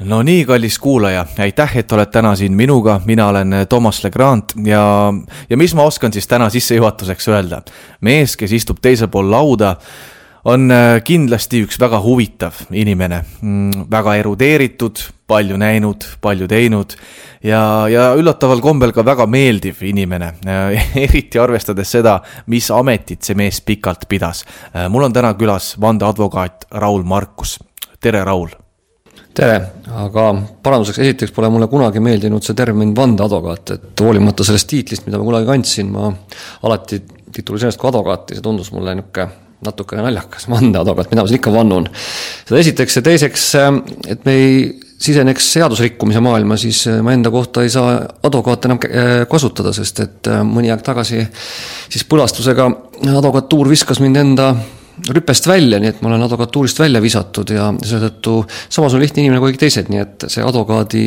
no nii, kallis kuulaja, aitäh, et oled täna siin minuga, mina olen Toomas Legrand ja, ja mis ma oskan siis täna sissejuhatuseks öelda. mees, kes istub teisel pool lauda, on äh, kindlasti üks väga huvitav inimene, mm, väga erudeeritud, palju näinud, palju teinud ja, ja üllataval kombel ka väga meeldiv inimene, eriti arvestades seda, mis ametit see mees pikalt pidas. Äh, mul on täna külas vandeadvokaat Raul Markus, tere, Raul tere, aga paranduseks, esiteks pole mulle kunagi meeldinud see termin vandeadvokaat, et hoolimata sellest tiitlist, mida ma kunagi kandsin, ma alati tituliseerisin kui advokaati, see tundus mulle niisugune natukene naljakas, vandeadvokaat, mida ma siin ikka vannun. seda esiteks ja teiseks, et me ei siseneks seadusrikkumise maailma, siis ma enda kohta ei saa advokaate enam kasutada, sest et mõni aeg tagasi siis põlastusega advokatuur viskas mind enda rüpest välja, nii et ma olen advokatuurist välja visatud ja seetõttu samas on lihtne inimene kui kõik teised, nii et see advokaadi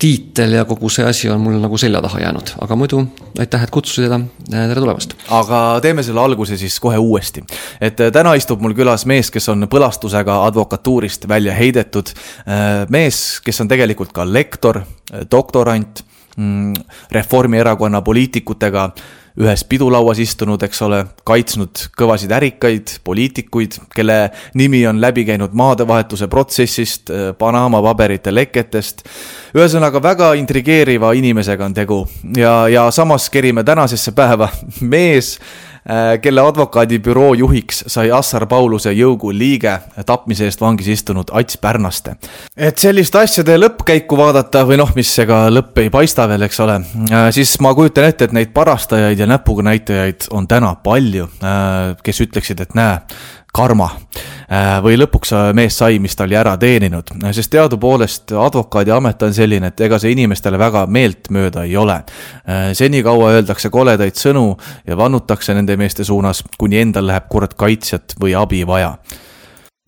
tiitel ja kogu see asi on mul nagu selja taha jäänud, aga muidu aitäh, et kutsusid ja tere tulemast. aga teeme selle alguse siis kohe uuesti. et äh, täna istub mul külas mees, kes on põlastusega advokatuurist välja heidetud. Äh, mees, kes on tegelikult ka lektor, äh, doktorant, mm, Reformierakonna poliitikutega ühes pidulauas istunud, eks ole, kaitsnud kõvasid ärikaid poliitikuid, kelle nimi on läbi käinud maadevahetuse protsessist, äh, Panama paberite leketest. ühesõnaga väga intrigeeriva inimesega on tegu ja, ja samas kerime tänasesse päeva mees kelle advokaadibüroo juhiks sai Assar Pauluse jõugu liige, tapmise eest vangis istunud Ats Pärnaste. et sellist asjade lõppkäiku vaadata või noh, mis ega lõpp ei paista veel, eks ole, äh, siis ma kujutan ette, et neid parastajaid ja näpuga näitajaid on täna palju, äh, kes ütleksid, et näe, karma. Äh, või lõpuks mees sai, mis ta oli ära teeninud, sest teadupoolest advokaadiamet on selline, et ega see inimestele väga meeltmööda ei ole. Äh, senikaua öeldakse koledaid sõnu ja vannutakse nende meeste suunas, kuni endal läheb kurat kaitsjat või abi vaja.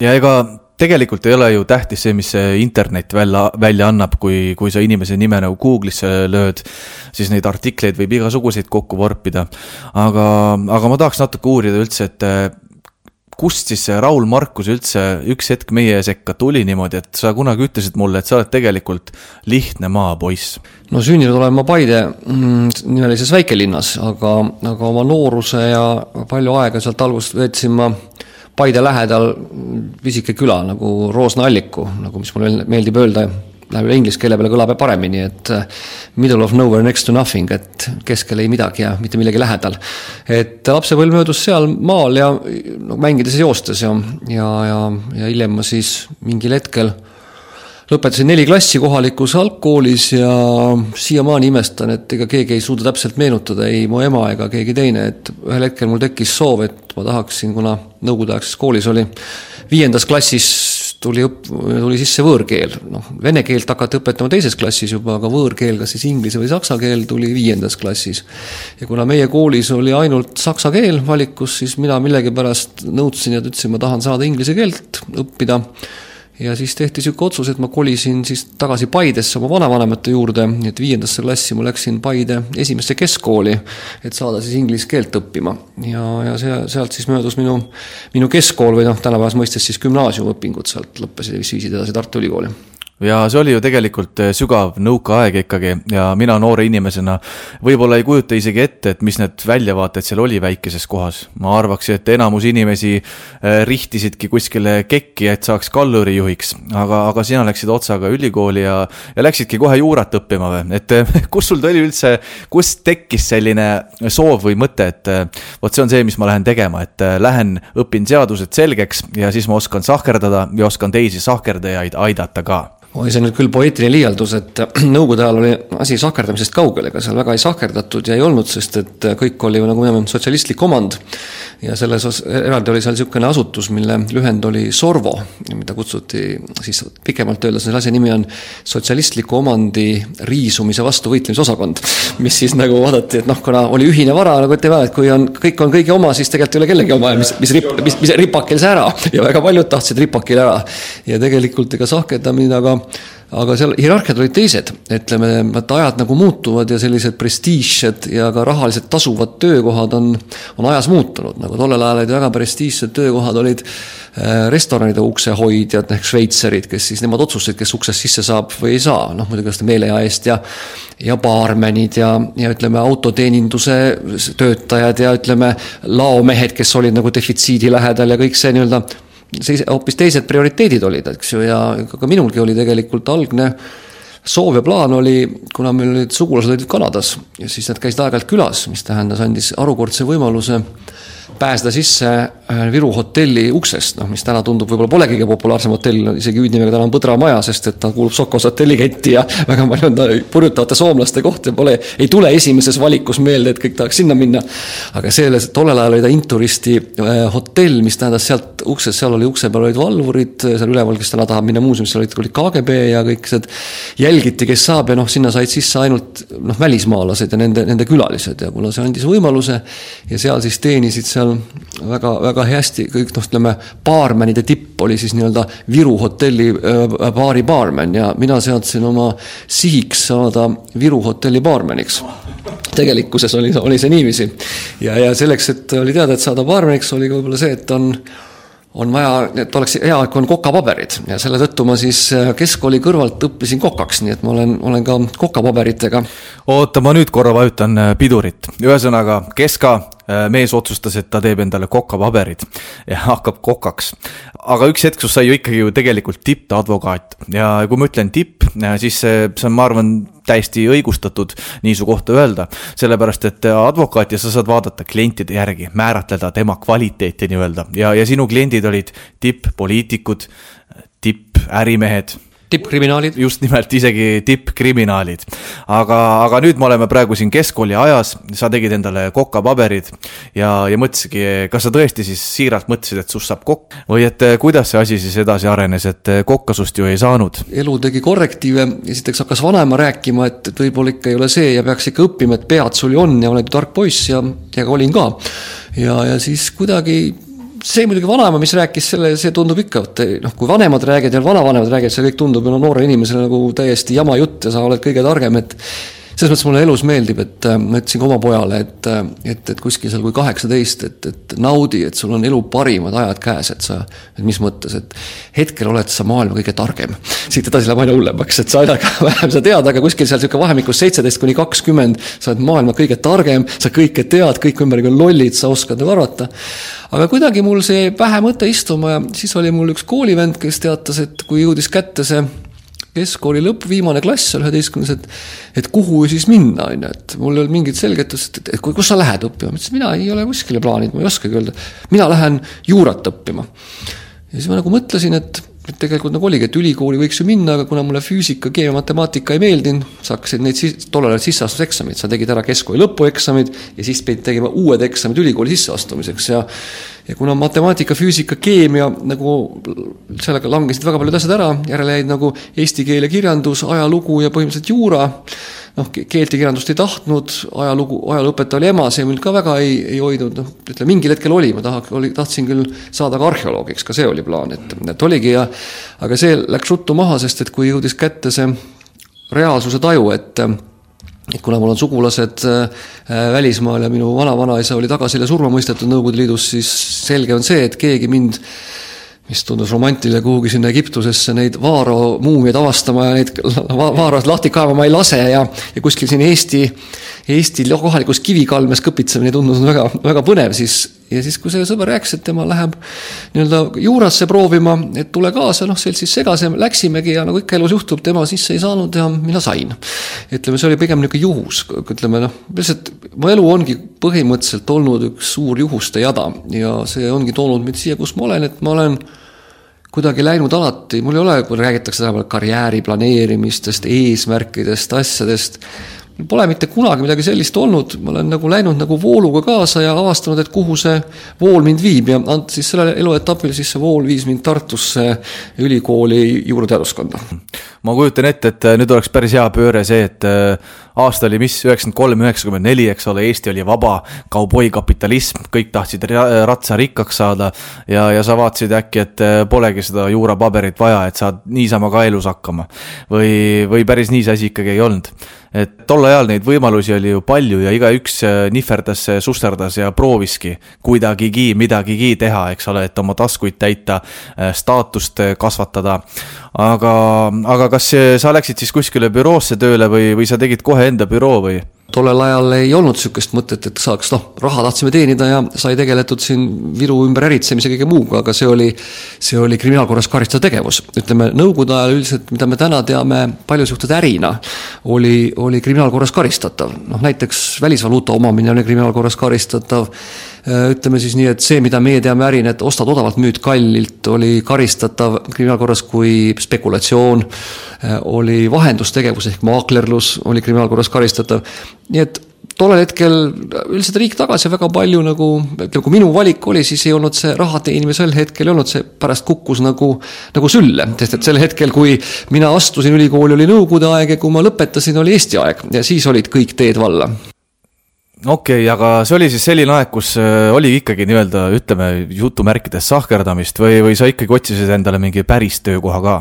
ja ega tegelikult ei ole ju tähtis see, mis see internet välja, välja annab, kui, kui sa inimese nime nagu Google'isse lööd, siis neid artikleid võib igasuguseid kokku vorpida. aga, aga ma tahaks natuke uurida üldse, et kust siis see Raul Markus üldse üks hetk meie sekka tuli niimoodi, et sa kunagi ütlesid mulle, et sa oled tegelikult lihtne maapoiss? no sündinud olen ma Paide mm, nimelises väikelinnas, aga, aga oma nooruse ja palju aega sealt algusest veetsin ma Paide lähedal pisike küla nagu Roosna Alliku, nagu mis mulle meeldib öelda läheb inglise keele peale kõlab paremini, et äh, middle of nowhere next to nothing, et keskel ei midagi ja mitte millegi lähedal. et lapsepõlv möödus seal maal ja no mängides ja joostes ja, ja, ja, ja hiljem ma siis mingil hetkel lõpetasin neli klassi kohalikus algkoolis ja siiamaani imestan, et ega keegi ei suuda täpselt meenutada, ei mu ema ega keegi teine, et ühel hetkel mul tekkis soov, et ma tahaksin, kuna nõukogudeaegses koolis oli viiendas klassis tuli õpp-, tuli sisse võõrkeel, noh, vene keelt hakati õpetama teises klassis juba, aga võõrkeel, kas siis inglise või saksa keel, tuli viiendas klassis. ja kuna meie koolis oli ainult saksa keel valikus, siis mina millegipärast nõudsin ja ütlesin, ma tahan saada inglise keelt õppida ja siis tehti niisugune otsus, et ma kolisin siis tagasi Paidesse oma vanavanemate juurde, et viiendasse klassi ma läksin Paide esimesse keskkooli, et saada siis inglise keelt õppima. ja, ja see, sealt siis möödus minu, minu keskkool või noh, tänapäevas mõistes siis gümnaasiumiõpingud sealt lõppesid ja siis viisid edasi Tartu Ülikooli ja see oli ju tegelikult eh, sügav nõukaaeg ikkagi ja mina noore inimesena võib-olla ei kujuta isegi ette, et mis need väljavaated seal oli väikeses kohas. ma arvaks, et enamus inimesi eh, rihtisidki kuskile kekki, et saaks kallurijuhiks, aga, aga sina läksid otsaga ülikooli ja, ja läksidki kohe juurat õppima või, et eh, kus sul tuli üldse, kust tekkis selline soov või mõte, et vot see on see, mis ma lähen tegema, et lähen õpin seadused selgeks ja siis ma oskan sahkerdada ja oskan teisi sahkerdajaid aidata ka oi, see on nüüd küll poeetiline liialdus, et nõukogude ajal oli asi sahkerdamisest kaugel, ega seal väga ei sahkerdatud ja ei olnud, sest et kõik oli ju nagu teame, sotsialistlik omand. ja selles os-, eraldi oli seal niisugune asutus, mille lühend oli Sorvo, mida kutsuti siis pikemalt öeldes, selle asja nimi on sotsialistliku omandi riisumise vastu võitlemise osakond. mis siis nagu vaadati, et noh, kuna oli ühine vara, nagu ütleme, et kui on, kõik on kõigi oma, siis tegelikult ei ole kellegi oma ja mis, mis rip-, mis, mis ripakil see ära ja väga paljud tahtsid ripakil ära. ja tegelikult ega sahkerdamine, aga aga seal hierarhiad olid teised, ütleme, et ajad nagu muutuvad ja sellised prestiižsed ja ka rahaliselt tasuvad töökohad on, on ajas muutunud, nagu tollel ajal olid väga prestiižsed töökohad, olid äh, restoranide uksehoidjad ehk šveitserid, kes siis, nemad otsustasid, kes uksest sisse saab või ei saa, noh muidugi seda meeleaja eest ja ja baarmenid ja, ja ütleme, autoteeninduse töötajad ja ütleme, laomehed, kes olid nagu defitsiidi lähedal ja kõik see nii-öelda see hoopis teised prioriteedid olid, eks ju, ja ka minulgi oli tegelikult algne soov ja plaan oli, kuna meil olid sugulased olid Kanadas ja siis nad käisid aeg-ajalt külas, mis tähendas, andis harukordse võimaluse pääseda sisse Viru hotelli uksest, noh, mis täna tundub, võib-olla polegi kõige populaarsem hotell, isegi hüüdnimega täna on Põdra maja, sest et ta kuulub Sokos hotelliketti ja väga palju on ta purjetavate soomlaste koht ja pole, ei tule esimeses valikus meelde, et kõik tahaks sinna minna. aga selles, tollel ajal oli ta inturisti äh, hotell, mis tähendas sealt uksest, seal oli ukse peal olid valvurid, seal üleval, kes täna tahab minna muuseumisse, olid, olid KGB ja kõik see, jälgiti, kes saab ja noh, sinna said sisse ainult noh, välismaalased ja nende, nende külalised ja kuna see andis võimaluse ja seal siis teenisid seal seal väga, väga hästi kõik noh, ütleme baarmenide tipp oli siis nii-öelda Viru hotelli äh, baari baarmen ja mina seadsin oma sihiks saada Viru hotelli baarmeniks. tegelikkuses oli, oli see niiviisi ja, ja selleks, et oli teada, et saada baarmeniks, oli võib-olla see, et on on vaja, et oleks hea, kui on kokapaberid ja selle tõttu ma siis äh, keskkooli kõrvalt õppisin kokaks, nii et ma olen, olen ka kokapaberitega. oota, ma nüüd korra vajutan äh, pidurit, ühesõnaga Keska mees otsustas, et ta teeb endale kokapaberid ja hakkab kokaks. aga üks hetk, kus sai ju ikkagi ju tegelikult tippadvokaat. Ja kui ma ütlen tipp, siis see, see on, ma arvan, täiesti õigustatud nii su kohta öelda, sellepärast et advokaati sa saad vaadata klientide järgi, määratleda tema kvaliteeti nii-öelda. Ja, ja sinu kliendid olid tipp-poliitikud, tippärimehed tippkriminaalid. just nimelt, isegi tippkriminaalid. aga, aga nüüd me oleme praegu siin keskkooli ajas, sa tegid endale kokapaberid ja, ja mõtlesidki, kas sa tõesti siis siiralt mõtlesid, et sust saab kokk või et eh, kuidas see asi siis edasi arenes, et eh, kokka sust ju ei saanud? elu tegi korrektiive, esiteks hakkas vanaema rääkima, et, et võib-olla ikka ei ole see ja peaks ikka õppima, et pead sul ju on ja oled ju tark poiss ja, ja olin ka. ja, ja siis kuidagi see muidugi vanaema, mis rääkis selle, see tundub ikka, et noh, kui vanemad räägivad ja vanavanemad räägivad, see kõik tundub ju no noorele inimesele nagu täiesti jama jutt ja sa oled kõige targem, et selles mõttes mulle elus meeldib, et äh, ma ütlesin ka oma pojale, et, äh, et, et kuskil seal kui kaheksateist, et, et naudi, et sul on elu parimad ajad käes, et sa, et mis mõttes, et hetkel oled sa maailma kõige targem. siit edasi läheb aina hullemaks, et sa aina vähem sa tead, aga kuskil seal niisugune vahemikus seitseteist kuni kakskümmend, sa oled maailma kõige targem, sa kõike tead, kõik ümbergi on lollid, sa oskad nagu arvata. aga kuidagi mul see pähe mõte istuma ja siis oli mul üks koolivend, kes teatas, et kui jõudis kätte see keskkooli lõpp, viimane klass üheteistkümnes, et et kuhu siis minna, on ju, et mul ei olnud mingit selgitust, et, et kus sa lähed õppima, ma ütlesin, mina ei ole kuskile plaaninud, ma ei oskagi öelda. mina lähen juurat õppima. ja siis ma nagu mõtlesin, et tegelikult nagu oligi, et ülikooli võiks ju minna, aga kuna mulle füüsika, keemia, matemaatika ei meeldinud, sa hakkasid neid siis, tollel ajal sisseastumiseksameid, sa tegid ära keskkooli lõpueksamid ja siis pidid tegema uued eksamid ülikooli sisseastumiseks. Ja ja kuna matemaatika, füüsika, keemia nagu sellega langesid väga paljud asjad ära, järele jäid nagu eesti keel ja kirjandus, ajalugu ja põhimõtteliselt juura, noh, keelt ja kirjandust ei tahtnud, ajalugu, ajalooõpetaja oli ema, see mind ka väga ei, ei hoidnud, noh, ütleme mingil hetkel oli, ma tahaks, oli, tahtsin küll saada ka arheoloogiks, ka see oli plaan, et, et oligi ja aga see läks ruttu maha, sest et kui jõudis kätte see reaalsuse taju, et et kuna mul on sugulased äh, välismaal ja minu vana-vanaisa oli tagasi surma mõistetud Nõukogude Liidus, siis selge on see, et keegi mind mis tundus romantiline kuhugi sinna Egiptusesse neid Vaaro muumiaid avastama ja neid Vaarost lahti kaevama ei lase ja, ja kuskil siin Eesti, Eesti kohalikus kivikalmes kõpitsemine tundus väga, väga põnev, siis ja siis, kui see sõber rääkis, et tema läheb nii-öelda juurasse proovima, et tule kaasa, noh, seltsis segase, läksimegi ja nagu ikka elus juhtub, tema sisse ei saanud ja mina sain. ütleme, see oli pigem niisugune juhus, ütleme noh, lihtsalt mu elu ongi põhimõtteliselt olnud üks suur juhuste jada ja see ongi toonud mind siia, kus ma olen, et ma olen kuidagi läinud alati, mul ei ole, kui räägitakse tänapäeval karjääri planeerimistest, eesmärkidest, asjadest Pole mitte kunagi midagi sellist olnud, ma olen nagu läinud nagu vooluga kaasa ja avastanud, et kuhu see vool mind viib. Ja siis sellel eluetapil siis see vool viis mind Tartusse ülikooli juurateaduskonda. ma kujutan ette, et nüüd oleks päris hea pööre see, et äh, aasta oli mis, üheksakümmend kolm, üheksakümmend neli, eks ole, Eesti oli vaba kauboikapitalism, kõik tahtsid ratsarikkaks saada. Ja, ja sa vaatasid äkki, et äh, polegi seda juurapaberit vaja, et saad niisama ka elus hakkama. või, või päris nii see asi ikkagi ei olnud et tol ajal neid võimalusi oli ju palju ja igaüks äh, nihverdas, susterdas ja prooviski kuidagigi midagigi teha, eks ole, et oma taskuid täita, äh, staatust äh, kasvatada. aga, aga kas sa läksid siis kuskile büroosse tööle või, või sa tegid kohe enda büroo või? Tollel ajal ei olnud niisugust mõtet, et saaks, noh, raha tahtsime teenida ja sai tegeletud siin Viru ümber äritsemise kõige muuga, aga see oli, see oli kriminaalkorras karistatav tegevus. ütleme, nõukogude ajal üldiselt, mida me täna teame paljus juhtud ärina, oli, oli kriminaalkorras karistatav. noh, näiteks välisvaluuta omamine oli kriminaalkorras karistatav, ütleme siis nii, et see, mida meie teame ärina, et ostad odavalt, müüd kallilt, oli karistatav kriminaalkorras kui spekulatsioon, oli vahendustegevus ehk maaklerlus oli kriminaalkorras karistatav. Nii et tollel hetkel üldiselt riik tagasi väga palju nagu, ütleme, kui minu valik oli, siis ei olnud see raha teenimine sel hetkel ei olnud, see pärast kukkus nagu, nagu sülle. sest et sel hetkel, kui mina astusin ülikooli, oli nõukogude aeg ja kui ma lõpetasin, oli Eesti aeg. Ja siis olid kõik teed valla okei okay,, aga see oli siis selline aeg, kus äh, oli ikkagi nii-öelda ütleme jutumärkides sahkerdamist või, või sa ikkagi otsisid endale mingi päris töökoha ka?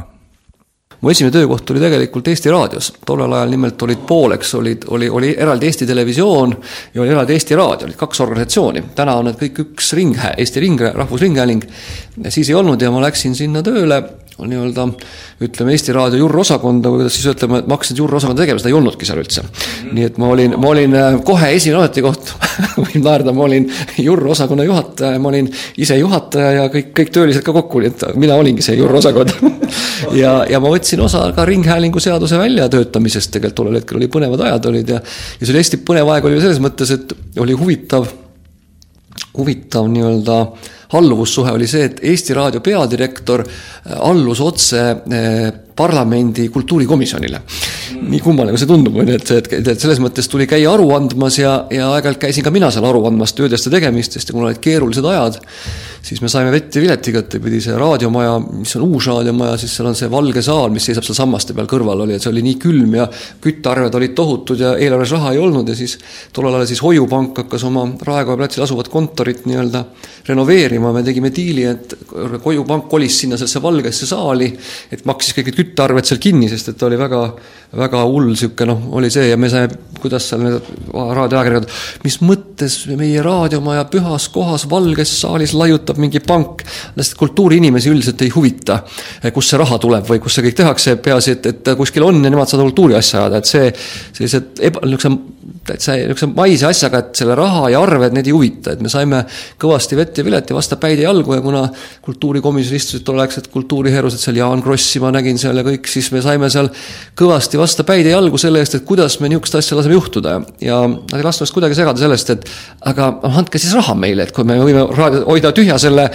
mu esimene töökoht oli tegelikult Eesti Raadios, tollel ajal nimelt olid pooleks, olid, oli, oli eraldi Eesti Televisioon ja oli eraldi Eesti Raadio, olid kaks organisatsiooni. täna on need kõik üks ring, Eesti Ring, Rahvusringhääling. siis ei olnud ja ma läksin sinna tööle nii-öelda ütleme, Eesti Raadio juurosakonda või kuidas siis ütleme, et ma hakkasin juurosakonda tegema, seda ei olnudki seal üldse. -hmm. nii et ma olin, ma olin äh, kohe esimene ametikoht võin naerda, ma olin juurosakonna juhataja, ma olin ise juhataja ja kõik, kõik töölised ka kokku, nii et mina olingi see juurosakond ja, ja ma võtsin osa ka Ringhäälingu seaduse väljatöötamisest, tegelikult tollel hetkel oli põnevad ajad olid ja ja see oli hästi põnev aeg oli selles mõttes, et oli huvitav, huvitav nii-öelda äh, alluvussuhe oli see, et Eesti Raadio peadirektor äh, allus otse äh, parlamendi kultuurikomisjonile. nii kummaline kui see tundub, on ju, et, et, et selles mõttes tuli käia aru andmas ja, ja aeg-ajalt käisin ka mina seal aru andmas töödest ja tegemistest ja kuna olid keerulised ajad, siis me saime vett ja vilet igatepidi, see raadiomaja, mis on uus raadiomaja, siis seal on see valge saal, mis seisab seal sammaste peal kõrval oli, et see oli nii külm ja küttearved olid tohutud ja eelarves raha ei olnud ja siis tollel ajal siis Hoiupank hakkas oma Raekoja platsil asuvat kontorit nii-öelda renoveerima, me tegime diili, et Hoiupank kolis sinna sellesse valgesse saali, et maksis kõik need küttearved seal kinni, sest et ta oli väga, väga hull niisugune noh, oli see ja me saime, kuidas seal need raadioajakirjanikud, mis mõttes meie raadiomaja pühas kohas valges saalis laiutab mingi pank, sest kultuuriinimesi üldiselt ei huvita, kust see raha tuleb või kus see kõik tehakse, peaasi, et, et kuskil on ja nemad saavad kultuuriasja ajada, et see, sellised eba, niisuguse täitsa niisuguse maise asjaga, et selle raha ja arved, need ei huvita, et me saime kõvasti vett ja vilet ja vastu päid ja jalgu ja kuna kultuurikomisjonis istusid tolleaegsed kultuuriherused seal, Jaan Krossi ma nägin seal ja kõik, siis me saime seal kõvasti vastu päid ja jalgu selle eest, et kuidas me niisugust asja laseme juhtuda. Ja nad ei lasknud ennast kuidagi segada sellest, et aga andke siis raha meile, et kui me võime hoida tühja selle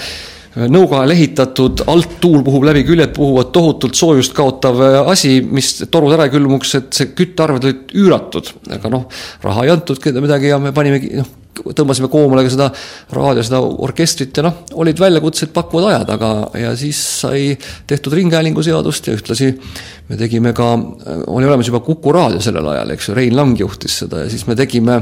nõukaajal ehitatud, alt tuul puhub läbi, küljed puhuvad, tohutult soojust kaotav äh, asi, mis torud ära külmuks, et see küttearved olid üüratud. aga noh, raha ei antudki midagi ja me panimegi, noh, tõmbasime koomale ka seda raadio, seda orkestrit ja noh, olid väljakutsed pakkuvad ajad, aga, ja siis sai tehtud Ringhäälingu seadust ja ühtlasi me tegime ka, oli olemas juba Kuku raadio sellel ajal, eks ju, Rein Lang juhtis seda ja siis me tegime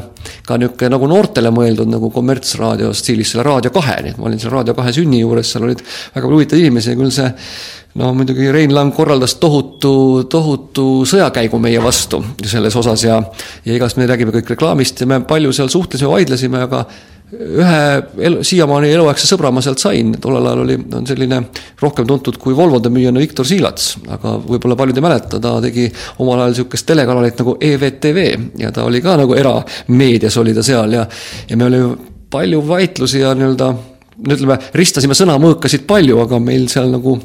ka niisugune nagu noortele mõeldud nagu kommertsraadio stiilis selle Raadio kahe, nii et ma olin seal Raadio kahe sünni juures, seal olid väga palju huvitavaid inimesi ja küll see no muidugi Rein Lang korraldas tohutu, tohutu sõjakäigu meie vastu selles osas ja ja igast me räägime kõik reklaamist ja me palju seal suhtlesime, vaidlesime, aga ühe elu, siiamaani eluaegse sõbra ma sealt sain, tollel ajal oli, on selline rohkem tuntud kui Volvode müüjana Viktor Siilats, aga võib-olla paljud ei mäleta, ta tegi omal ajal niisugust telekanalit nagu EVTV ja ta oli ka nagu erameedias oli ta seal ja ja me olime palju vaidlusi ja nii-öelda no ütleme, ristasime sõnamõõkasid palju, aga meil seal nagu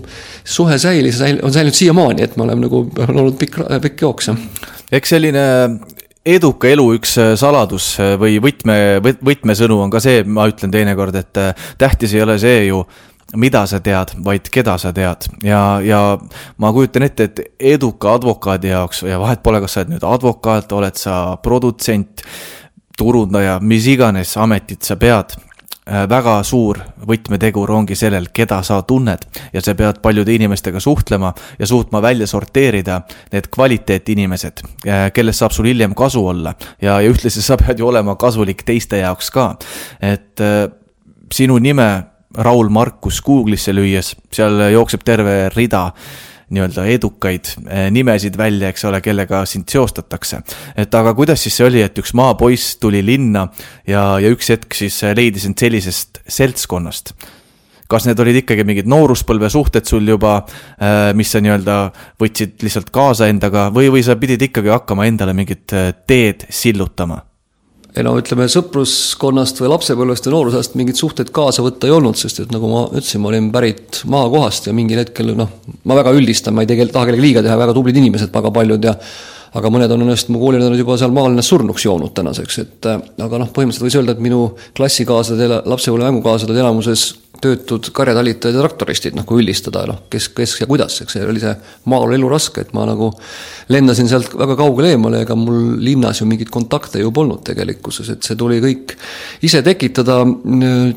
suhe säilis, on säilinud siiamaani, et me oleme nagu, olnud pikk, pikk jooks, jah. eks selline eduka elu üks äh, saladus äh, või võtme, võtmesõnu on ka see, ma ütlen teinekord, et äh, tähtis ei ole see ju, mida sa tead, vaid keda sa tead ja, ja ma kujutan ette, et eduka advokaadi jaoks ja vahet pole, kas sa oled nüüd advokaat, oled sa produtsent, turundaja, mis iganes ametit sa pead väga suur võtmetegur ongi sellel, keda sa tunned ja sa pead paljude inimestega suhtlema ja suutma välja sorteerida need kvaliteetinimesed, äh, kellest saab sul hiljem kasu olla ja, ja ühtlasi sa pead ju olema kasulik teiste jaoks ka. et äh, sinu nime Raul Markus Google'isse lüües, seal jookseb terve rida nii-öelda edukaid eh, nimesid välja, eks ole, kellega sind seostatakse. et aga kuidas siis see oli, et üks maapoiss tuli linna ja, ja üks hetk siis leidis end sellisest seltskonnast? kas need olid ikkagi mingid nooruspõlve suhted sul juba, eh, mis sa nii-öelda võtsid lihtsalt kaasa endaga või, või sa pidid ikkagi hakkama endale mingit eh, teed sillutama? No ütleme, sõpruskonnast või lapsepõlvest ja noorusest mingeid suhteid kaasa võtta ei olnud, sest et nagu ma ütlesin, ma olin pärit maakohast ja mingil hetkel noh, ma väga üldistan, ma ei tegelikult taha kellelegi liiga teha, väga tublid inimesed, väga paljud ja aga mõned on ennast mu kooliõed juba seal maalinnas surnuks joonud tänaseks, et aga noh, põhimõtteliselt võis öelda, et minu klassikaaslased, lapsepõlve mängukaaslased elamuses töötud karjatalitajad ja traktoristid, noh kui üldistada, noh kes, kes ja kuidas, eks see oli see maaelu elu raske, et ma nagu lendasin sealt väga kaugele eemale, ega mul linnas ju mingeid kontakte ju polnud tegelikkuses, et see tuli kõik ise tekitada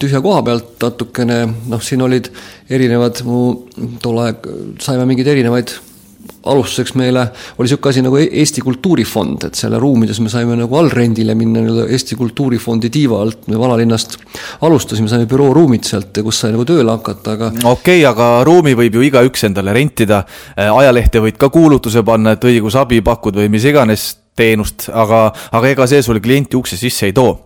tühja koha pealt natukene, noh, siin olid erinevad mu tol aeg saime mingeid erinevaid alustuseks meile oli niisugune asi nagu Eesti Kultuurifond, et selle ruumides me saime nagu allrendile minna nii-öelda Eesti Kultuurifondi tiiva alt, me vanalinnast alustasime, saime bürooruumid sealt, kus sai nagu tööle hakata, aga okei okay,, aga ruumi võib ju igaüks endale rentida, äh, ajalehte võid ka kuulutuse panna, et õigusabi pakud või mis iganes teenust, aga, aga ega see sulle klienti ukse sisse ei too.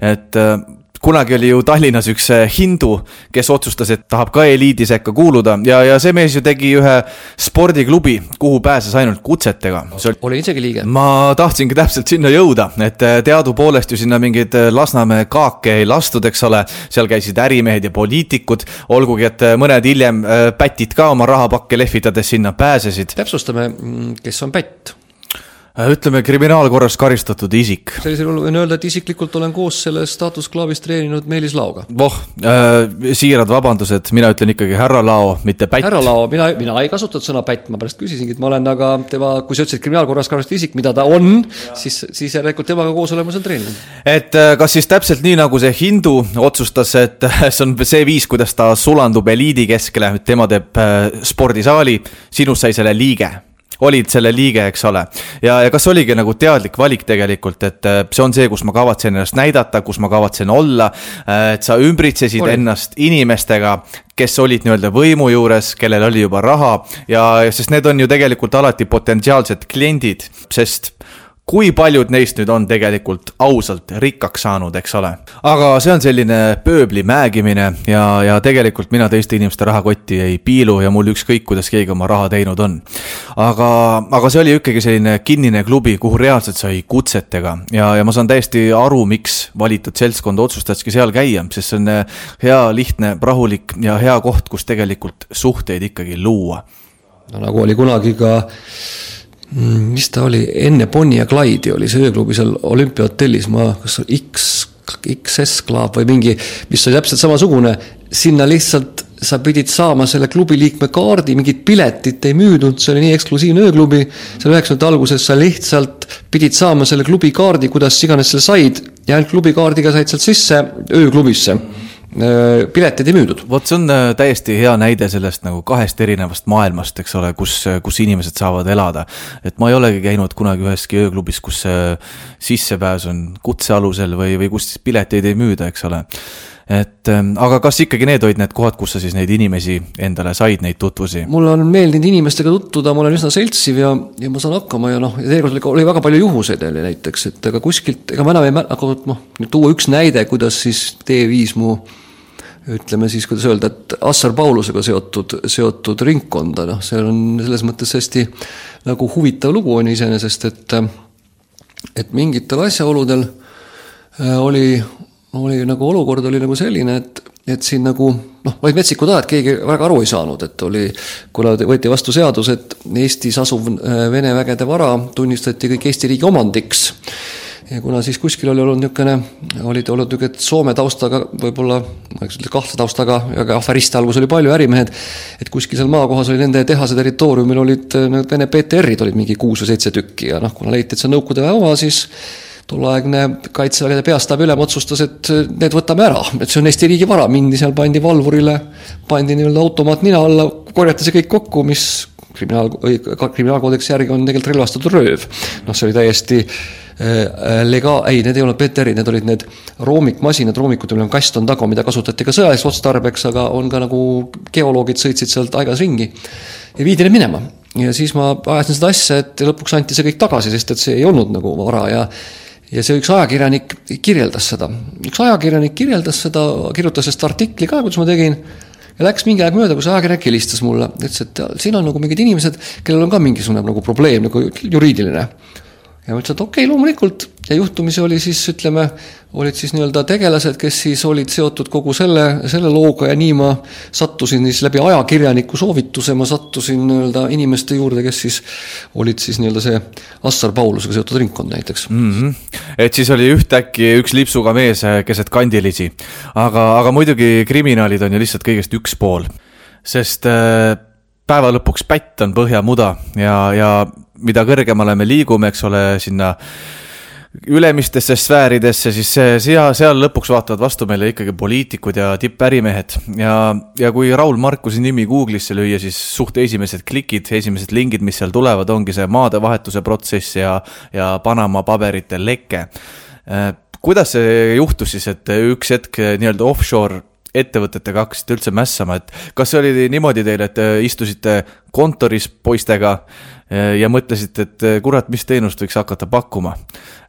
et äh, kunagi oli ju Tallinnas üks äh, hindu, kes otsustas, et tahab ka eliidi sekka kuuluda ja, ja see mees ju tegi ühe spordiklubi, kuhu pääses ainult kutsetega. Oli... olin isegi liige. ma tahtsingi täpselt sinna jõuda, et äh, teadupoolest ju sinna mingeid äh, Lasnamäe kaake ei lastud, eks ole. seal käisid ärimehed ja poliitikud, olgugi et mõned hiljem pätid ka oma rahapakke lehvitades sinna pääsesid. täpsustame, mm, kes on pätt ütleme kriminaalkorras karistatud isik. sellisel juhul võin öelda, et isiklikult olen koos selles staatusklaabis treeninud Meelis Laoga. voh äh,, siirad vabandused, mina ütlen ikkagi härra Lao, mitte pätt. härra Lao, mina, mina ei kasutanud sõna pätt, ma pärast küsisingi, et ma olen aga tema, kui sa ütlesid kriminaalkorras karistatud isik, mida ta on, siis, siis järelikult temaga koos oleme seal treeninud. et äh, kas siis täpselt nii, nagu see hindu otsustas, et see on see viis, kuidas ta sulandub eliidi keskele, tema teeb äh, spordisaali, sinust sai selle liige olid selle liige, eks ole. ja, ja kas oligi nagu teadlik valik tegelikult, et äh, see on see, kus ma kavatsen ennast näidata, kus ma kavatsen olla. Äh, et sa ümbritsesid oli. ennast inimestega, kes olid nii-öelda võimu juures, kellel oli juba raha ja, sest need on ju tegelikult alati potentsiaalsed kliendid, sest kui paljud neist nüüd on tegelikult ausalt rikkaks saanud, eks ole. aga see on selline pööbli määgimine ja, ja tegelikult mina teiste inimeste rahakotti ei piilu ja mul ükskõik, kuidas keegi oma raha teinud on. aga, aga see oli ikkagi selline kinnine klubi, kuhu reaalselt sai kutsetega ja, ja ma saan täiesti aru, miks valitud seltskond otsustaski seal käia, sest see on hea, lihtne, rahulik ja hea koht, kus tegelikult suhteid ikkagi luua. no nagu oli kunagi ka mis ta oli, enne Bonnie ja Clyde'i oli see ööklubi seal olümpiahotellis, ma, kas X, XS Club või mingi, mis oli täpselt samasugune, sinna lihtsalt sa pidid saama selle klubi liikme kaardi, mingit piletit ei müüdud, see oli nii eksklusiivne ööklubi. seal üheksakümnendate alguses sa lihtsalt pidid saama selle klubi kaardi, kuidas iganes selle said ja ainult klubi kaardiga said sealt sisse ööklubisse. Äh, piletid ei müüdud. vot see on äh, täiesti hea näide sellest nagu kahest erinevast maailmast, eks ole, kus, äh, kus inimesed saavad elada. et ma ei olegi käinud kunagi üheski ööklubis, kus sissepääs on kutse alusel või, või kus pileteid ei müüda, eks ole et ähm, aga kas ikkagi need olid need kohad, kus sa siis neid inimesi endale said, neid tutvusi? mulle on meeldinud inimestega tutvuda, ma olen üsna seltsiv ja, ja ma saan hakkama ja noh, ja seekord oli, oli väga palju juhuseid oli näiteks, et ega kuskilt, ega ma enam ei mäleta, aga noh, tuua üks näide, kuidas siis T5 mu ütleme siis, kuidas öelda, et Assar Paulusega seotud, seotud ringkonda, noh, see on selles mõttes hästi nagu huvitav lugu on iseenesest, et et mingitel asjaoludel äh, oli, oli nagu olukord oli nagu selline, et, et siin nagu noh, olid metsikud ajad, keegi väga aru ei saanud, et oli, kuna võeti vastu seadus, et Eestis asuv äh, Vene vägede vara tunnistati kõik Eesti riigi omandiks ja kuna siis kuskil oli olnud niisugune, olid olnud niisugused Soome taustaga, võib-olla, ma eks ütle kahtlase taustaga, aga afariste alguses oli palju, ärimehed, et kuskil seal maakohas oli nende tehase territooriumil olid need Vene PTR-id olid mingi kuus või seitse tükki ja noh, kuna leiti, et see on Nõukogude väe oma, siis tolleaegne kaitsevägede peastaabi ülem otsustas, et need võtame ära, et see on Eesti riigi vara, mindi seal, pandi valvurile, pandi nii-öelda automaat nina alla, korjati see kõik kokku, mis kriminaal, kriminaalkoodeksi järgi on tegelikult relvastatud rööv. noh, see oli täiesti äh, lega-, ei, need ei olnud BTR-id, need olid need roomikmasinad, roomikutel on kast on taga, mida kasutati ka sõjaliseks otstarbeks, aga on ka nagu geoloogid sõitsid sealt aegas ringi ja viidi need minema. Ja siis ma ajasin seda asja, et lõpuks anti see kõik tagasi, sest et see ei olnud nagu vara ja ja see üks ajakirjanik kirjeldas seda, üks ajakirjanik kirjeldas seda, kirjutas sellest artikli ka, kuidas ma tegin, ja läks mingi aeg mööda, kus ajakirjanik helistas mulle, ütles, et siin on nagu mingid inimesed, kellel on ka mingisugune nagu probleem, nagu juriidiline ja ma ütlesin, et okei okay,, loomulikult ja juhtumisi oli siis ütleme, olid siis nii-öelda tegelased, kes siis olid seotud kogu selle, selle looga ja nii ma sattusin siis läbi ajakirjaniku soovituse, ma sattusin nii-öelda inimeste juurde, kes siis olid siis nii-öelda see Assar Paulusega seotud ringkond näiteks mm. -hmm. et siis oli ühtäkki üks lipsuga mees keset kandilisi, aga, aga muidugi kriminaalid on ju lihtsalt kõigest üks pool, sest äh, päeva lõpuks pätt on põhjamuda ja, ja mida kõrgemale me liigume, eks ole, sinna ülemistesse sfääridesse, siis see, seal, seal lõpuks vaatavad vastu meile ikkagi poliitikud ja tippärimehed. ja, ja kui Raul Markuse nimi Google'isse lüüa, siis suht esimesed klikid, esimesed lingid, mis seal tulevad, ongi see maadevahetuse protsess ja, ja Panama paberite leke. Äh, kuidas see juhtus siis, et üks hetk nii-öelda offshore ettevõtetega hakkasite üldse mässama, et kas see oli niimoodi teil, et istusite kontoris poistega eh, ja mõtlesite, et eh, kurat, mis teenust võiks hakata pakkuma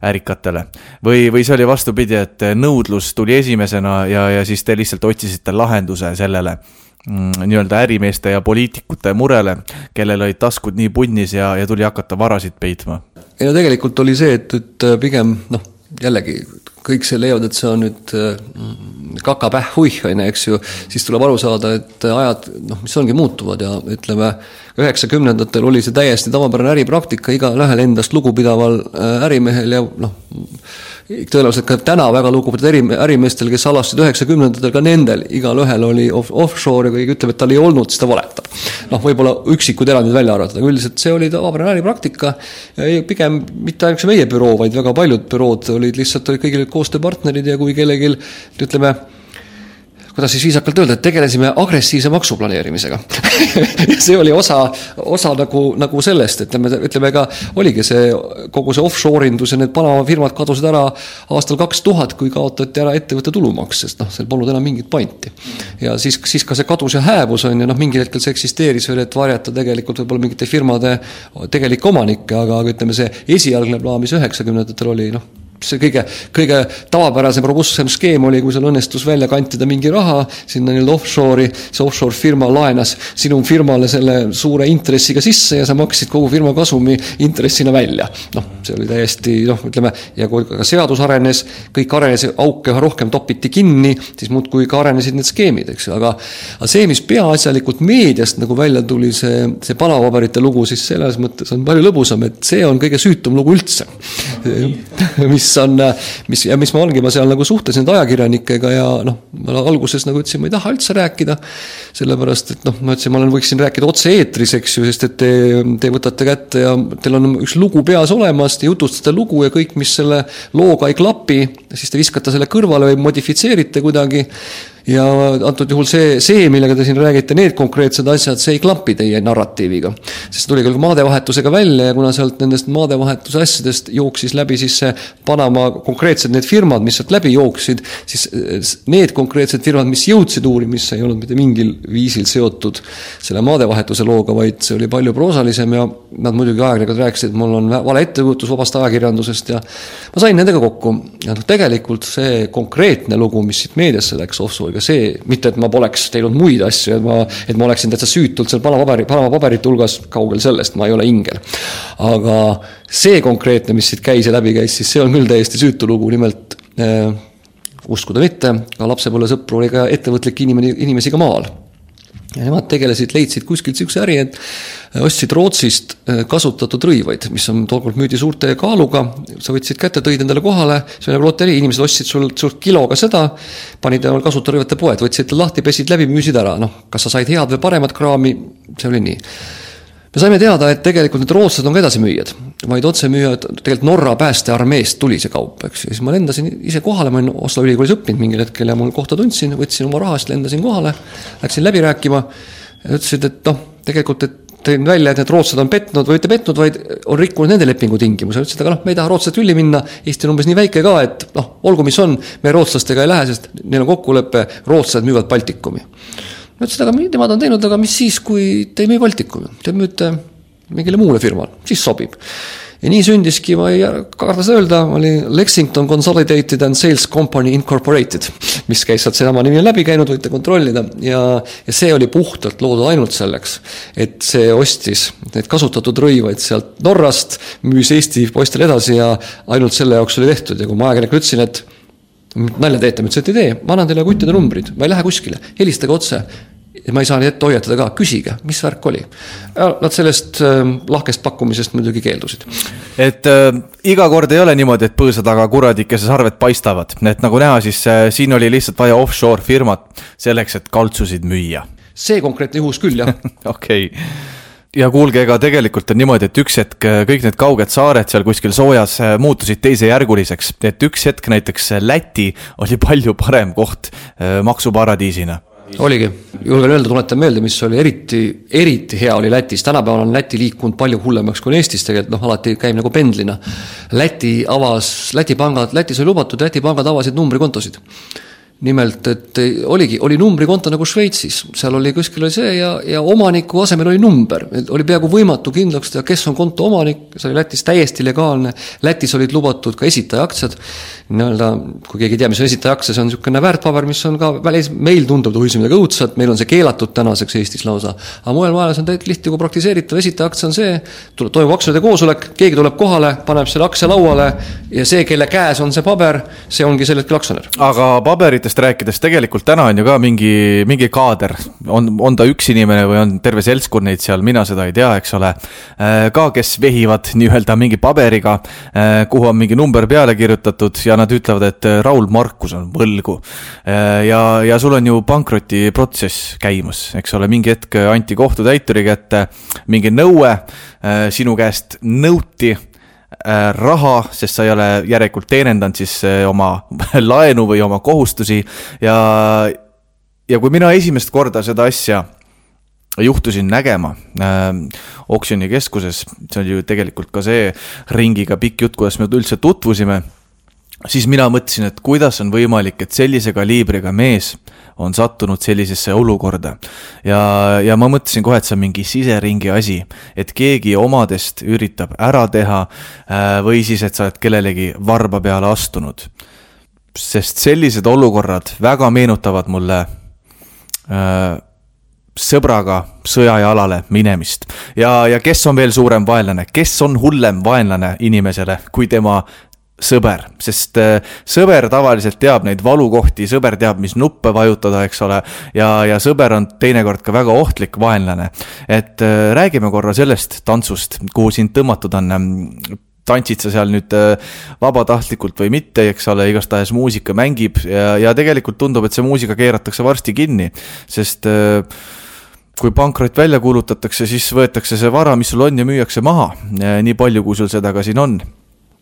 ärikatele? või, või see oli vastupidi, et nõudlus tuli esimesena ja, ja siis te lihtsalt otsisite lahenduse sellele mm, nii-öelda ärimeeste ja poliitikute murele, kellel olid taskud nii punnis ja, ja tuli hakata varasid peitma? ei no tegelikult oli see, et, et pigem noh, jällegi kõik see leiavad, et see on nüüd kakapähhuih, on ju, eks ju, siis tuleb aru saada, et ajad noh, mis ongi muutuvad ja ütleme, üheksakümnendatel oli see täiesti tavapärane äripraktika, igalühel endast lugupidaval äh, ärimehel ja noh, tõenäoliselt ka täna väga lugupeetud äri, ärimeestel, kes alastasid üheksakümnendatel, ka nendel igalühel oli off, offshore ja kui keegi ütleb, et tal ei olnud, siis ta valetab. noh, võib-olla üksikud erandid välja arvata, aga üldiselt see oli tavapärane äripraktika pigem mitte ainuüksi meie büroo, vaid väga paljud bürood olid lihtsalt, olid kõigil koostööpartnerid ja kui kellelgi ütleme, kuidas siis viisakalt öelda, et tegelesime agressiivse maksuplaneerimisega see oli osa, osa nagu, nagu sellest, ütleme, ütleme ka oligi see kogu see offshore indus ja need Panama firmad kadusid ära aastal kaks tuhat, kui kaotati ära ettevõtte tulumaks, sest noh, seal polnud enam mingit pointi. ja siis, siis ka see kadus ja hääbus on ju noh, mingil hetkel see eksisteeris veel, et varjata tegelikult võib-olla mingite firmade tegelikke omanikke, aga ütleme, see esialgne plaan, mis üheksakümnendatel oli, noh see kõige, kõige tavapärasem, robustsem skeem oli, kui sul õnnestus välja kantida mingi raha sinna nii-öelda offshore'i, see offshore firma laenas sinu firmale selle suure intressiga sisse ja sa maksid kogu firma kasumi intressina välja. noh, see oli täiesti noh, ütleme, ja kui ka seadus arenes, kõik arenes, auke üha rohkem topiti kinni, siis muudkui ka arenesid need skeemid, eks ju, aga aga see, mis peaasjalikult meediast nagu välja tuli, see, see panapaberite lugu, siis selles mõttes on palju lõbusam, et see on kõige süütum lugu üldse. mis on, mis ja mis ma ongi, ma seal nagu suhtlesin nende ajakirjanikega ja noh, ma alguses nagu ütlesin, ma ei taha üldse rääkida. sellepärast, et noh, ma ütlesin, ma olen, võiksin rääkida otse-eetris, eks ju, sest et te, te võtate kätte ja teil on üks lugu peas olemas, te jutustate lugu ja kõik, mis selle looga ei klapi, siis te viskate selle kõrvale või modifitseerite kuidagi ja antud juhul see, see, millega te siin räägite, need konkreetsed asjad, see ei klapi teie narratiiviga. sest tuli küll maadevahetusega välja ja kuna sealt nendest maadevahetuse asjadest jooksis läbi siis see Panama konkreetsed need firmad, mis sealt läbi jooksid, siis need konkreetsed firmad, mis jõudsid uurimisse, ei olnud mitte mingil viisil seotud selle maadevahetuse looga, vaid see oli palju proosalisem ja nad muidugi ajakirjanikud rääkisid, et mul on vale ettekujutus vabast ajakirjandusest ja ma sain nendega kokku ja noh, tegelikult see konkreetne lugu, mis siit meediasse läks, offshore'iga, aga see, mitte et ma poleks teinud muid asju, et ma, et ma oleksin täitsa süütult seal Panama-paberi, Panama-paberite hulgas, kaugel sellest, ma ei ole ingel. aga see konkreetne, mis siit käis ja läbi käis, siis see on küll täiesti süütu lugu, nimelt äh, uskuda mitte, ka lapsepõlvesõpru oli ka ettevõtlikke inimene, inimesi ka maal ja nemad tegelesid, leidsid kuskilt niisuguse äri, et äh, ostsid Rootsist äh, kasutatud rõivaid, mis on tookord müüdi suurte kaaluga, sa võtsid kätte, tõid endale kohale, see oli nagu loterii, inimesed ostsid sul suurt kiloga seda, panid endale kasutada rõivate poed, võtsid lahti, pesid läbi, müüsid ära, noh, kas sa said head või paremat kraami, see oli nii. Me saime teada, et tegelikult need rootslased on ka edasimüüjad vaid otsemüüja, tegelikult Norra päästearmeest tuli see kaup, eks. Ju, siis ma lendasin ise kohale, ma olin Oslo ülikoolis õppinud mingil hetkel ja mul kohta tundsin, võtsin oma rahast, lendasin kohale, läksin läbi rääkima, ütlesid, et noh, tegelikult, et tõin välja, et need rootslased on petnud või mitte petnud, vaid on rikkunud nende lepingutingimusi, ütlesid, aga noh, me ei taha rootslased tülli minna, Eesti on umbes nii väike ka, et noh, olgu, mis on, me rootslastega ei lähe, sest neil on kokkulepe, rootslased müüvad Baltikumi. ma ütlesin, aga nemad on teinud, aga mis siis, kui te ei müü Baltikumi, te müüte mingile muule firmale, siis sobib. Ja nii sündiski, ma ei karda seda öelda, oli Lexington Consolidated and Sales Company Incorporated, mis käis sealt, seesama nimi on läbi käinud, võite kontrollida. Ja, ja see oli puhtalt loodud ainult selleks, et see ostis neid kasutatud rõivaid sealt Norrast, müüs Eesti poistele edasi ja ainult selle jaoks oli tehtud. Ja kui ma ajakirjanikule ütlesin, et nalja teete, ma ütlesin, et ei tee, ma annan teile kuttide numbrid, ma ei lähe kuskile, helistage otse ma ei saa neid ette hoiatada ka, küsige, mis värk oli. Nad sellest äh, lahkest pakkumisest muidugi keeldusid. et äh, iga kord ei ole niimoodi, et põõsa taga kuradikese sarved paistavad, et nagu näha, siis äh, siin oli lihtsalt vaja offshore firmat selleks, et kaltsusid müüa. see konkreetne juhus küll, jah okei okay ja kuulge, ega tegelikult on niimoodi, et üks hetk äh, kõik need kauged saared seal kuskil soojas äh, muutusid teisejärguliseks, et üks hetk näiteks Läti oli palju parem koht äh, maksuparadiisina oligi, julgen öelda, tuletan meelde, mis oli eriti, eriti hea oli Lätis, tänapäeval on Läti liikunud palju hullemaks kui Eestis tegelikult, noh, alati käib nagu pendlina. Läti avas, Läti pangad, Lätis oli lubatud, Läti pangad avasid numbrikontosid nimelt, et oligi, oli numbrikonto nagu Šveitsis, seal oli kuskil oli see ja, ja omaniku asemel oli number, oli peaaegu võimatu kindlaks teha, kes on konto omanik, see oli Lätis täiesti legaalne. Lätis olid lubatud ka esitajaaktsiad, nii-öelda, kui keegi ei tea, mis on esitajaaktsiad, see on niisugune väärtpaber, mis on ka välis, meil tundub, oi see midagi õudset, meil on see keelatud tänaseks Eestis lausa. aga mujal maailmas on täiesti lihtne kui praktiseeritav, esitajaktsia on see, tuleb, toimub aktsiate koosolek, keegi tuleb kohale, paneb selle aktsia lauale ja see, kelle käes on see paber, see ongi sel hetkel aktsionär. aga paberit liikmetest rääkides, tegelikult täna on ju ka mingi, mingi kaader, on, on ta üks inimene või on terve seltskond neid seal, mina seda ei tea, eks ole. Äh, ka, kes vehivad nii-öelda mingi paberiga, äh, kuhu on mingi number peale kirjutatud ja nad ütlevad, et äh, Raul Markus on võlgu. ja, ja sul on ju pankrotiprotsess käimas, eks ole, mingi hetk anti kohtutäituri kätte mingi nõue, sinu käest nõuti raha, sest sa ei ole järelikult teenendanud siis äh, oma laenu või oma kohustusi. Ja, ja kui mina esimest korda seda asja juhtusin nägema äh, oksjonikeskuses, see oli ju tegelikult ka see ringiga pikk jutt, kuidas me üldse tutvusime, siis mina mõtlesin, et kuidas on võimalik, et sellise kaliibriga mees on sattunud sellisesse olukorda. ja, ja ma mõtlesin kohe, et see on mingi siseringi asi, et keegi omadest üritab ära teha äh, või siis, et sa oled kellelegi varba peale astunud. sest sellised olukorrad väga meenutavad mulle äh, sõbraga sõjajalale minemist. ja, ja kes on veel suurem vaenlane, kes on hullem vaenlane inimesele kui tema sõber, sest äh, sõber tavaliselt teab neid valukohti, sõber teab, mis nuppe vajutada, eks ole. ja, ja sõber on teinekord ka väga ohtlik vaenlane. et äh, räägime korra sellest tantsust, kuhu sind tõmmatud on tantsid sa seal nüüd äh, vabatahtlikult või mitte, eks ole, igastahes muusika mängib ja, ja tegelikult tundub, et see muusika keeratakse varsti kinni, sest kui pankrot välja kuulutatakse, siis võetakse see vara, mis sul on ja müüakse maha, nii palju, kui sul seda ka siin on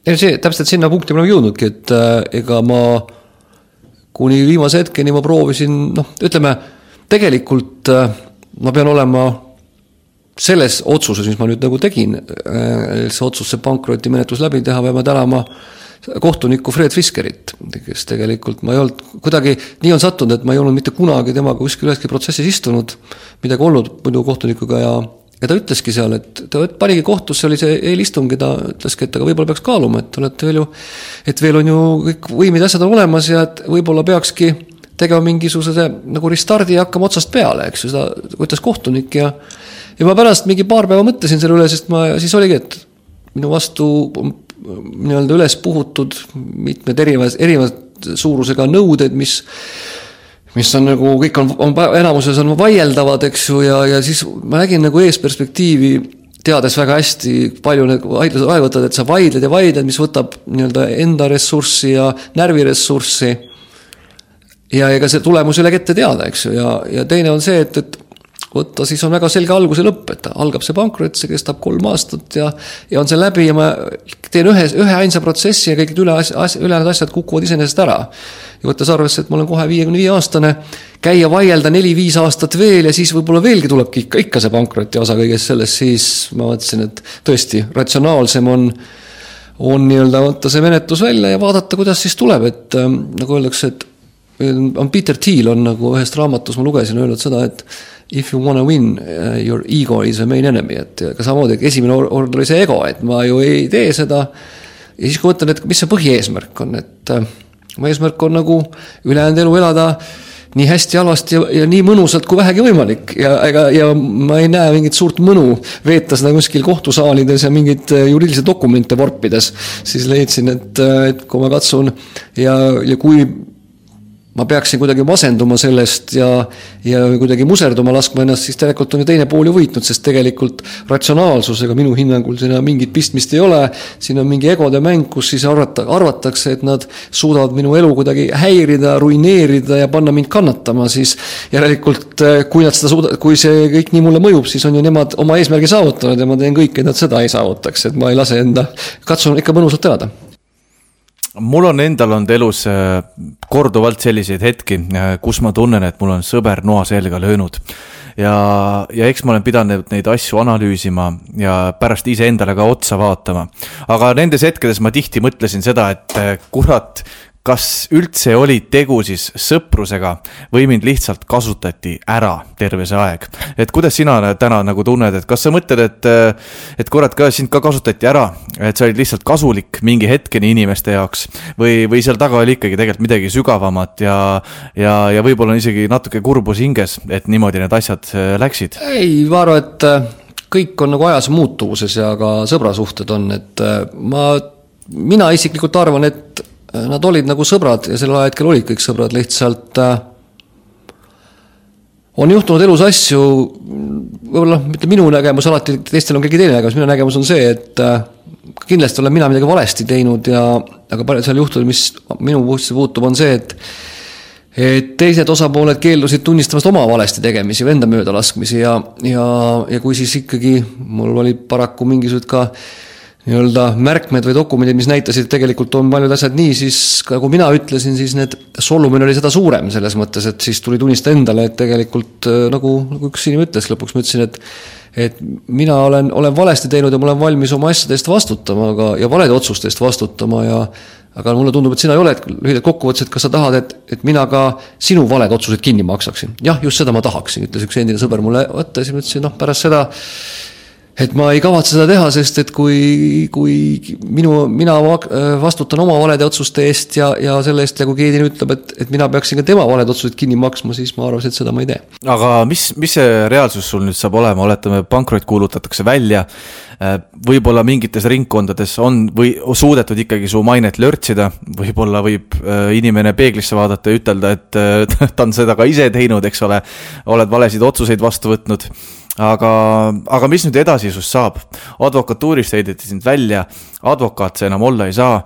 ei see, täpselt sinna punkti me oleme jõudnudki, et äh, ega ma kuni viimase hetkeni ma proovisin, noh, ütleme tegelikult äh, ma pean olema selles otsuses, mis ma nüüd nagu tegin äh,, see otsus, see pankrotimenetlus läbi teha, peame tänama kohtunikku Fred Fiskerit, kes tegelikult ma ei olnud, kuidagi nii on sattunud, et ma ei olnud mitte kunagi temaga kuskil üheski protsessis istunud, midagi olnud muidu kohtunikuga ja ja ta ütleski seal, et ta panigi kohtusse, oli see eelistung ja ta ütleski, et aga võib-olla peaks kaaluma, et olete veel ju, et veel on ju kõik võimid, asjad on olemas ja et võib-olla peakski tegema mingisuguse nagu restardi ja hakkama otsast peale, eks ju, seda ütles kohtunik ja ja ma pärast mingi paar päeva mõtlesin selle üle, sest ma, siis oligi, et minu vastu nii-öelda üles puhutud mitmed erinevad, erinevad suurusega nõuded, mis mis on nagu, kõik on, on enamuses on vaieldavad, eks ju, ja, ja siis ma nägin nagu eesperspektiivi, teades väga hästi, palju need vaidlused aega võtavad, et sa vaidled ja vaidled, mis võtab nii-öelda enda ressurssi ja närviressurssi. ja ega see tulemus ei ole ette teada, eks ju, ja, ja teine on see, et, et võtta, siis on väga selge algus ja lõpp, et algab see pankrot, see kestab kolm aastat ja ja on see läbi ja ma teen ühe, ühe ainsa protsessi ja kõik üle ülejäänud asjad kukuvad iseenesest ära. Ja võttes arvesse, et ma olen kohe viiekümne viie aastane, käia vaielda neli-viis aastat veel ja siis võib-olla veelgi tulebki ikka, ikka see pankroti osa kõigest sellest, siis ma mõtlesin, et tõesti, ratsionaalsem on on nii-öelda võtta see menetlus välja ja vaadata, kuidas siis tuleb, et ähm, nagu öeldakse, et on Peter Thiel on nagu ühest raamatust ma lugesin, öelnud seda, et if you wanna win, uh, your ego is the main enemy, et ka samamoodi, esimene kord oli see ego, et ma ju ei tee seda. ja siis, kui mõtlen, et mis see põhieesmärk on, et äh, mu eesmärk on nagu ülejäänud elu elada nii hästi, halvasti ja, ja nii mõnusalt kui vähegi võimalik ja ega, ja ma ei näe mingit suurt mõnu veeta seda kuskil kohtusaalides ja mingeid äh, juriidilisi dokumente vorpides. siis leidsin, et, äh, et kui ma katsun ja, ja kui ma peaksin kuidagi masenduma sellest ja, ja kuidagi muserduma laskma ennast, siis tegelikult on ju teine pool ju võitnud, sest tegelikult ratsionaalsusega minu hinnangul siin mingit pistmist ei ole. siin on mingi egode mäng, kus siis arvata, arvatakse, et nad suudavad minu elu kuidagi häirida, ruineerida ja panna mind kannatama, siis järelikult kui nad seda suuda-, kui see kõik nii mulle mõjub, siis on ju nemad oma eesmärgi saavutanud ja ma teen kõik, et nad seda ei saavutaks, et ma ei lase enda, katsun ikka mõnusalt elada mul on endal olnud elus äh, korduvalt selliseid hetki, äh, kus ma tunnen, et mul on sõber noa selga löönud. ja, ja eks ma olen pidanud neid asju analüüsima ja pärast iseendale ka otsa vaatama. aga nendes hetkedes ma tihti mõtlesin seda, et äh, kurat, kas üldse oli tegu siis sõprusega või mind lihtsalt kasutati ära terve see aeg. et kuidas sina täna nagu tunned, et kas sa mõtled, et, et kurat, ka sind ka kasutati ära, et sa olid lihtsalt kasulik mingi hetkeni inimeste jaoks või, või seal taga oli ikkagi tegelikult midagi sügavamat ja, ja, ja võib-olla isegi natuke kurbus hinges, et niimoodi need asjad äh, läksid? ei, ma arvan, et äh, kõik on nagu ajas muutuvuses ja ka sõbrasuhted on, et äh, ma, mina isiklikult arvan, et nad olid nagu sõbrad ja sel ajahetkel olid kõik sõbrad, lihtsalt äh, on juhtunud elus asju, võib-olla mitte minu nägemus, alati teistel on keegi teine nägemus, minu nägemus on see, et äh, kindlasti olen mina midagi valesti teinud ja aga paljud seal juhtunud, mis minu puhtesse puutub, on see, et et teised osapooled keeldusid tunnistamast oma valesti tegemisi või enda möödalaskmisi ja, ja, ja kui siis ikkagi mul olid paraku mingisugused ka äh, nii-öelda märkmed või dokumendid, mis näitasid, tegelikult on paljud asjad nii, siis nagu mina ütlesin, siis need solvumine oli seda suurem selles mõttes, et siis tuli tunnistada endale, et tegelikult äh, nagu, nagu üks inimene ütles, lõpuks ma ütlesin, et et mina olen, olen valesti teinud ja ma olen valmis oma asjade eest vastutama, aga, ja valede otsuste eest vastutama ja aga mulle tundub, et sina ei ole, et lühidalt kokkuvõttes, et kas sa tahad, et, et mina ka sinu valed otsused kinni maksaksin. jah, just seda ma tahaksin, ütles üks endine sõber mulle, vaata, siis ma ütlesin, noh, pärast seda et ma ei kavatse seda teha, sest et kui, kui minu, mina vastutan oma valede otsuste eest ja, ja selle eest ja kui keegi ütleb, et, et mina peaksin ka tema valed otsused kinni maksma, siis ma arvasin, et seda ma ei tee. aga mis, mis see reaalsus sul nüüd saab olema, oletame, pankrot kuulutatakse välja. Äh, võib-olla mingites ringkondades on või suudetud ikkagi su mainet lörtsida, võib-olla võib äh, inimene peeglisse vaadata ja ütelda, et äh, ta on seda ka ise teinud, eks ole. oled valesid otsuseid vastu võtnud aga, aga mis nüüd edasi sinust saab? advokatuurist heideti sind välja, advokaat sa enam olla ei saa.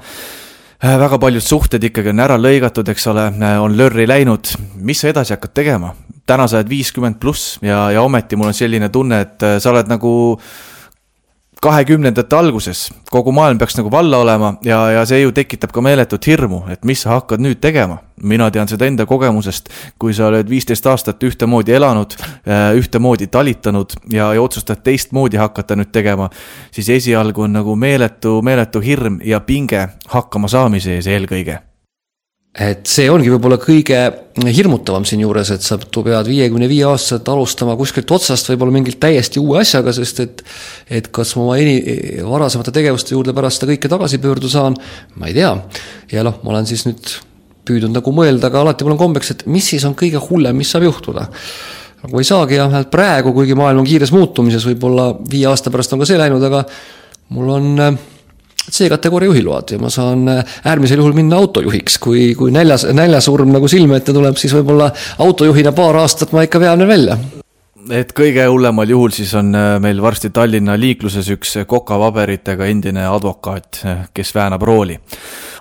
Äh, väga paljud suhted ikkagi on ära lõigatud, eks ole, äh, on lörri läinud. mis sa edasi hakkad tegema? täna sa oled viiskümmend pluss ja, ja ometi mul on selline tunne, et äh, sa oled nagu kahekümnendate alguses, kogu maailm peaks nagu valla olema ja, ja see ju tekitab ka meeletut hirmu, et mis sa hakkad nüüd tegema. mina tean seda enda kogemusest, kui sa oled viisteist aastat ühtemoodi elanud, äh, ühtemoodi talitanud ja, ja otsustad teistmoodi hakata nüüd tegema, siis esialgu on nagu meeletu, meeletu hirm ja pinge hakkama saamise ees eelkõige et see ongi võib-olla kõige hirmutavam siinjuures, et sa pead viiekümne viie aastaselt alustama kuskilt otsast võib-olla mingilt täiesti uue asjaga, sest et et kas ma oma eni-, varasemate tegevuste juurde pärast seda kõike tagasi pöörduda saan, ma ei tea. ja noh, ma olen siis nüüd püüdnud nagu mõelda, aga alati mul on kombeks, et mis siis on kõige hullem, mis saab juhtuda. nagu ei saagi jah, praegu, kuigi maailm on kiires muutumises, võib-olla viie aasta pärast on ka see läinud, aga mul on äh, C-kategooria juhiload ja ma saan äh, äärmisel juhul minna autojuhiks, kui, kui näljas, näljasurm nagu silme ette tuleb, siis võib-olla autojuhina paar aastat ma ikka vean veel välja et kõige hullemal juhul siis on äh, meil varsti Tallinna liikluses üks kokapaberitega endine advokaat, äh, kes väänab rooli.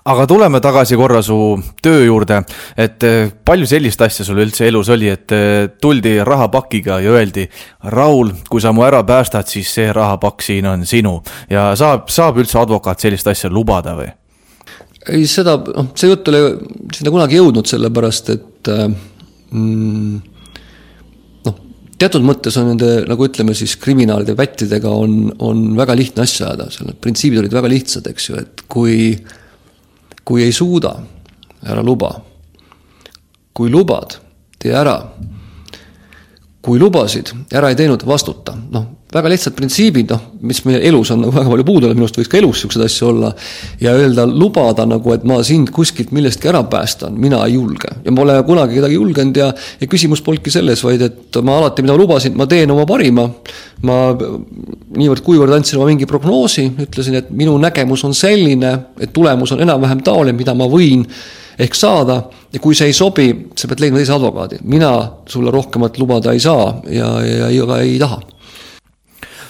aga tuleme tagasi korra su töö juurde, et äh, palju sellist asja sul üldse elus oli, et tuldi rahapakiga ja öeldi, Raul, kui sa mu ära päästad, siis see rahapakk siin on sinu ja saab, saab üldse advokaat sellist asja lubada või? ei, seda, noh, see jutt ei ole sinna kunagi jõudnud, sellepärast et mm, teatud mõttes on nende, nagu ütleme siis kriminaalide, pättidega on, on väga lihtne asja ajada, seal need printsiibid olid väga lihtsad, eks ju, et kui, kui ei suuda, ära luba. kui lubad, tee ära. kui lubasid, ära ei teinud, vastuta, noh, väga lihtsad printsiibid, noh, mis meie elus on nagu väga palju puudu, minu arust võiks ka elus niisuguseid asju olla. ja öelda, lubada nagu, et ma sind kuskilt millestki ära päästan, mina ei julge. ja ma pole kunagi kedagi julgenud ja, ja küsimus polnudki selles, vaid et ma alati, mida ma lubasin, ma teen oma parima. ma niivõrd-kuivõrd andsin oma mingi prognoosi, ütlesin, et minu nägemus on selline, et tulemus on enam-vähem taoline, mida ma võin ehk saada ja kui see ei sobi, sa pead leidma teise advokaadi. mina sulle rohkemat lubada ei saa ja, ja, ja, ja ei taha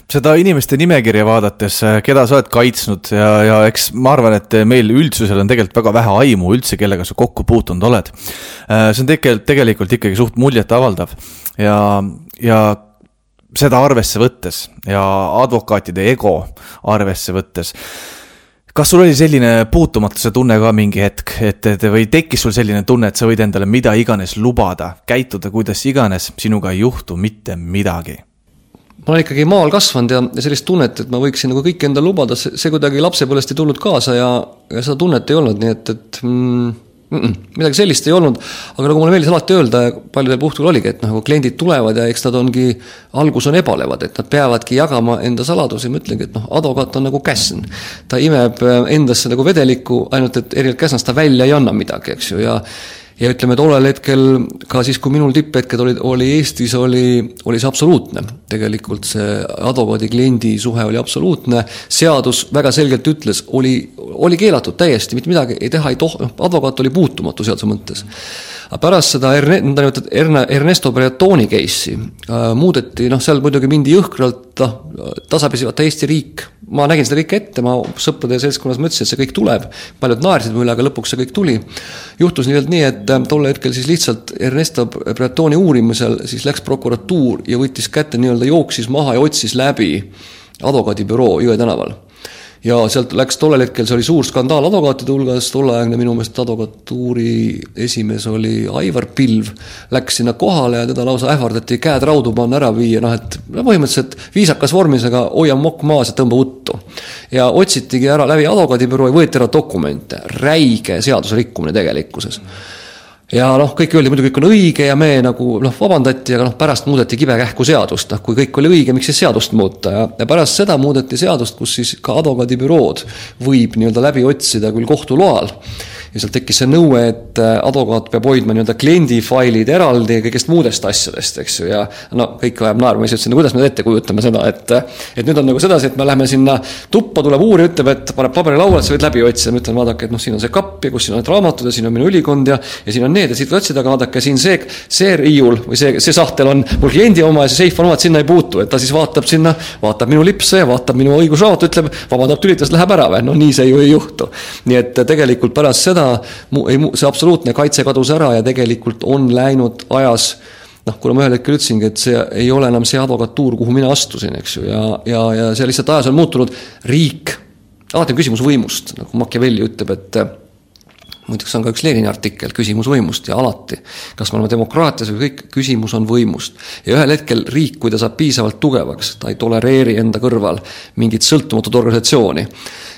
seda inimeste nimekirja vaadates, äh, keda sa oled kaitsnud ja, ja eks ma arvan, et meil üldsusel on tegelikult väga vähe aimu üldse, kellega sa kokku puutunud oled. Äh, see on tegelikult, tegelikult ikkagi suht muljetavaldav ja, ja seda arvesse võttes ja advokaatide ego arvesse võttes kas sul oli selline puutumatuse tunne ka mingi hetk, et, et või tekkis sul selline tunne, et sa võid endale mida iganes lubada, käituda kuidas iganes, sinuga ei juhtu mitte midagi? Ma olen ikkagi maal kasvanud ja, ja sellist tunnet, et ma võiksin nagu kõike endale lubada, see, see kuidagi lapsepõlvest ei tulnud kaasa ja, ja seda tunnet ei olnud, nii et, et mm, mm, midagi sellist ei olnud. aga nagu mulle meeldis alati öelda ja paljudel puhkudel oligi, et nagu kliendid tulevad ja eks nad ongi, algus on ebalevad, et nad peavadki jagama enda saladusi, ma ütlengi, et noh, advokaat on nagu käsn. ta imeb endasse nagu vedelikku, ainult et erinevalt käsnast ta välja ei anna midagi, eks ju, ja ja ütleme, tollel hetkel ka siis, kui minul tipphetked olid, oli Eestis, oli, oli see absoluutne. tegelikult see advokaadi-kliendi suhe oli absoluutne, seadus väga selgelt ütles, oli, oli keelatud täiesti, mitte midagi ei teha ei toh-, noh, advokaat oli puutumatu seaduse mõttes. Aga pärast seda Erne-, nõndanimetatud Erne-, Ernesto Briatoni case'i äh, muudeti, noh, seal muidugi mindi jõhkralt, noh, tasapisi vaata Eesti riik ma nägin seda kõike ette, ma sõprade seltskonnas mõtlesin, et see kõik tuleb. paljud naersid mu üle, aga lõpuks see kõik tuli. juhtus nimelt nii, et äh, tol hetkel siis lihtsalt Ernesto Bretoni uurimisel siis läks prokuratuur ja võttis kätte nii-öelda, jooksis maha ja otsis läbi advokaadibüroo Jõe tänaval ja sealt läks tollel hetkel, see oli suur skandaal advokaatide hulgas, tolleaegne minu meelest advokatuuri esimees oli Aivar Pilv, läks sinna kohale ja teda lausa ähvardati käed raudu panna, ära viia, noh et no põhimõtteliselt viisakas vormis, aga hoia mokk maas ja tõmba uttu. ja otsitigi ära läbi advokaadibüroo ja võeti ära dokumente, räige seadusrikkumine tegelikkuses mm ja noh, kõik öeldi muidu kõik on õige ja me nagu noh, vabandati, aga noh, pärast muudeti kibekähku seadust, noh kui kõik oli õige, miks siis seadust muuta? Ja, ja pärast seda muudeti seadust, kus siis ka advokaadibürood võib nii-öelda läbi otsida küll kohtu loal ja sealt tekkis see nõue, et äh, advokaat peab hoidma nii-öelda kliendi failid eraldi kõigest muudest asjadest, eks ju, ja no kõik ajab naerma, ma ise ütlesin, no kuidas me ette kujutame seda, et et nüüd on nagu sedasi, et me läheme sinna tuppa, tuleb uurija, ütleb, et paneb paberi lauale, sa võid läbi otsida, ma ütlen, vaadake, et noh, siin on see kapp ja kus siin on need raamatud ja siin on minu ülikond ja ja siin on need ja siit võid otsida, aga vaadake siin see, see riiul või see, see sahtel on mul kliendi oma ja see seif on oma, et sinna ei puutu, et ta siis vaatab sinna, vaatab minu lipse ja vaatab minu õigusraamatu, ütleb, vabandab, tülitas, läheb ära või, no nii see ju ei juhtu. nii et tegelikult pärast seda seda, see absoluutne kaitse kadus ära ja tegelikult on läinud ajas noh, kuna ma ühel hetkel ütlesingi, et see ei ole enam see advokatuur, kuhu mina astusin, eks ju, ja, ja, ja see lihtsalt ajas on muutunud, riik, alati on küsimus võimust, nagu Machiavelli ütleb, et muideks on ka üks Lenini artikkel, küsimus võimust ja alati, kas me oleme demokraatias või kõik, küsimus on võimust. ja ühel hetkel riik, kui ta saab piisavalt tugevaks, ta ei tolereeri enda kõrval mingit sõltumatut organisatsiooni.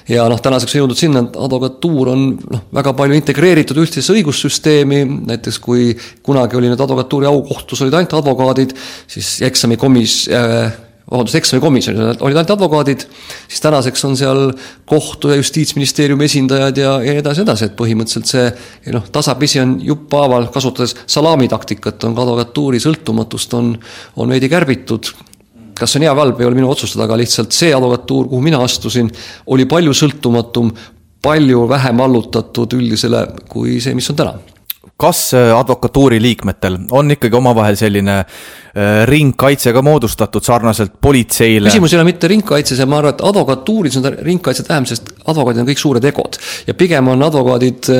Ja noh, tänaseks on jõudnud sinna, et advokatuur on noh, väga palju integreeritud ühtsesse õigussüsteemi, näiteks kui kunagi oli nüüd advokatuuri aukohtus olid ainult advokaadid, siis eksamikomis- äh,, vabandust, eksamikomisjonis olid ainult advokaadid, siis tänaseks on seal kohtu- ja justiitsministeeriumi esindajad ja, ja nii edasi, edasi, et põhimõtteliselt see noh, tasapisi on jupphaaval, kasutades salaamitaktikat, on ka advokatuuri sõltumatust on, on veidi kärbitud. Kas see on hea või halb, ei ole minu otsustada, aga lihtsalt see advokatuur, kuhu mina astusin, oli palju sõltumatum, palju vähem allutatud üldisele kui see, mis on täna kas advokatuuri liikmetel on ikkagi omavahel selline ringkaitse ka moodustatud sarnaselt politseile? küsimus ei ole mitte ringkaitses ja ma arvan, et advokatuuris on ringkaitset vähem, sest advokaadid on kõik suured egod ja pigem on advokaadid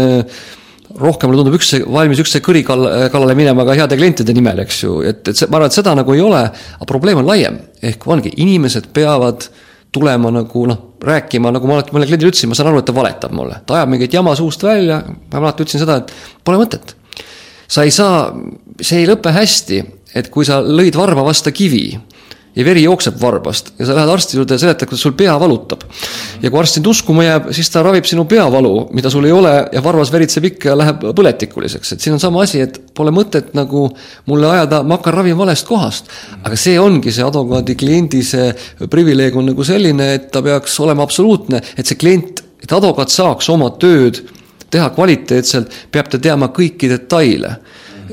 rohkem mulle tundub üksteise, valmis üksteise kõri kall-, kallale minema ka heade klientide nimel, eks ju, et, et see, ma arvan, et seda nagu ei ole, aga probleem on laiem. ehk ongi, inimesed peavad tulema nagu noh, rääkima, nagu ma alati mõnele kliendile ütlesin, ma saan aru, et ta valetab mulle. ta ajab mingit jama suust välja, ma alati ütlesin seda, et pole mõtet. sa ei saa, see ei lõpe hästi, et kui sa lõid varba vastu kivi ja veri jookseb varbast ja sa lähed arsti juurde ja seletad, kuidas sul pea valutab. ja kui arst sind uskuma jääb, siis ta ravib sinu peavalu, mida sul ei ole ja varvas veritseb ikka ja läheb põletikuliseks, et siin on sama asi, et pole mõtet nagu mulle ajada, ma hakkan ravima valest kohast. aga see ongi see advokaadi kliendi see privileeg on nagu selline, et ta peaks olema absoluutne, et see klient, et advokaat saaks oma tööd teha kvaliteetselt, peab ta teadma kõiki detaile.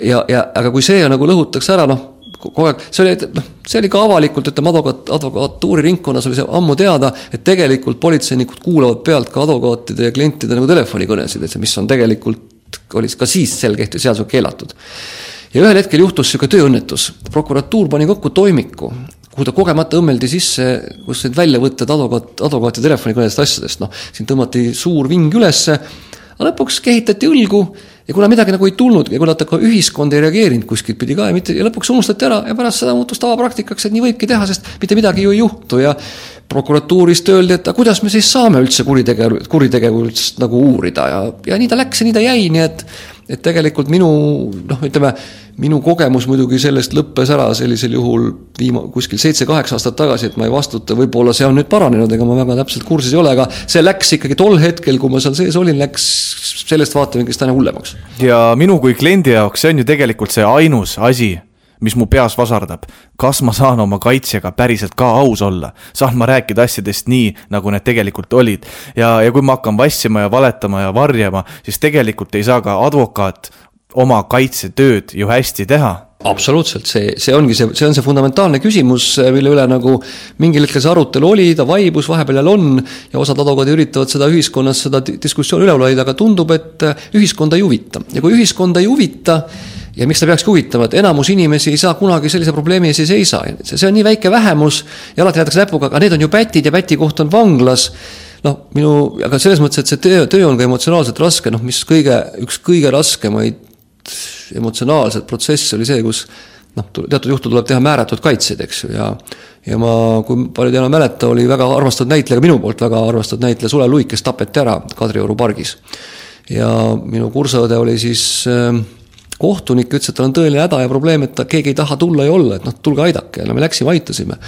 ja, ja aga kui see nagu lõhutakse ära, noh kogu aeg, see oli, noh, see oli ka avalikult, ütleme, advokaat, advokatuuri ringkonnas oli see ammu teada, et tegelikult politseinikud kuulavad pealt ka advokaatide ja klientide nagu telefonikõnesid, et see, mis on tegelikult, oli ka siis selgelt seadusega keelatud. ja ühel hetkel juhtus niisugune tööõnnetus, prokuratuur pani kokku toimiku, kuhu ta kogemata õmmeldi sisse, kus said välja võtted advokaat, advokaati telefonikõnedest asjadest, noh, siin tõmmati suur ving ülesse, aga lõpuks kehitati õlgu ja kuna midagi nagu ei tulnud ja kuna ta ka ühiskond ei reageerinud kuskilt pidi ka ja mitte ja lõpuks unustati ära ja pärast seda muutus tavapraktikaks, et nii võibki teha, sest mitte midagi ju ei juhtu ja prokuratuurist öeldi, et aga kuidas me siis saame üldse kuritege-, kuritegevust nagu uurida ja, ja nii ta läks ja nii ta jäi, nii et et tegelikult minu noh, ütleme, minu kogemus muidugi sellest lõppes ära sellisel juhul viima-, kuskil seitse-kaheksa aastat tagasi, et ma ei vastuta, võib-olla see on nüüd paranenud, ega ma väga täpselt kursis ei ole, aga see läks ikkagi tol hetkel, kui ma seal sees olin, läks sellest vaatevinklist aina hullemaks. ja minu kui kliendi jaoks see on ju tegelikult see ainus asi, mis mu peas vasardab. kas ma saan oma kaitsjaga päriselt ka aus olla, saan ma rääkida asjadest nii, nagu need tegelikult olid. ja, ja kui ma hakkan vassima ja valetama ja varjama, siis tegelikult ei saa ka advokaat oma kaitsetööd ju hästi teha. Absoluutselt, see, see ongi see, see on see fundamentaalne küsimus, mille üle nagu mingil hetkel see arutelu oli, ta vaibus, vahepeal jälle on ja osad advokaadid üritavad seda ühiskonnas, seda diskussiooni üleval hoida, aga tundub, et ühiskonda ei huvita. Ja kui ühiskonda ei huvita, ja miks ta peakski huvitama, et enamus inimesi ei saa kunagi sellise probleemi ees ei seisa, see on nii väike vähemus ja alati näidatakse näpuga, aga need on ju pätid ja päti koht on vanglas. Noh, minu, aga selles mõttes, et see töö, töö on ka emotsionaalselt raske, noh, mis kõige, üks kõige raskemaid emotsionaalset protsessi oli see, kus noh, teatud juhtul tuleb teha määratud kaitseid, eks ju, ja ja ma, kui paljud enam mäletavad, oli väga armastatud näitleja, ka minu poolt väga armastatud näitleja Sulev Luik, kes tapeti ära Kadrioru pargis. ja minu kursaõde oli siis äh, kohtunik ütles, et tal on tõeline häda ja probleem, et ta, keegi ei taha tulla ja olla, et noh, tulge aidake ja no me läksime, aitasime.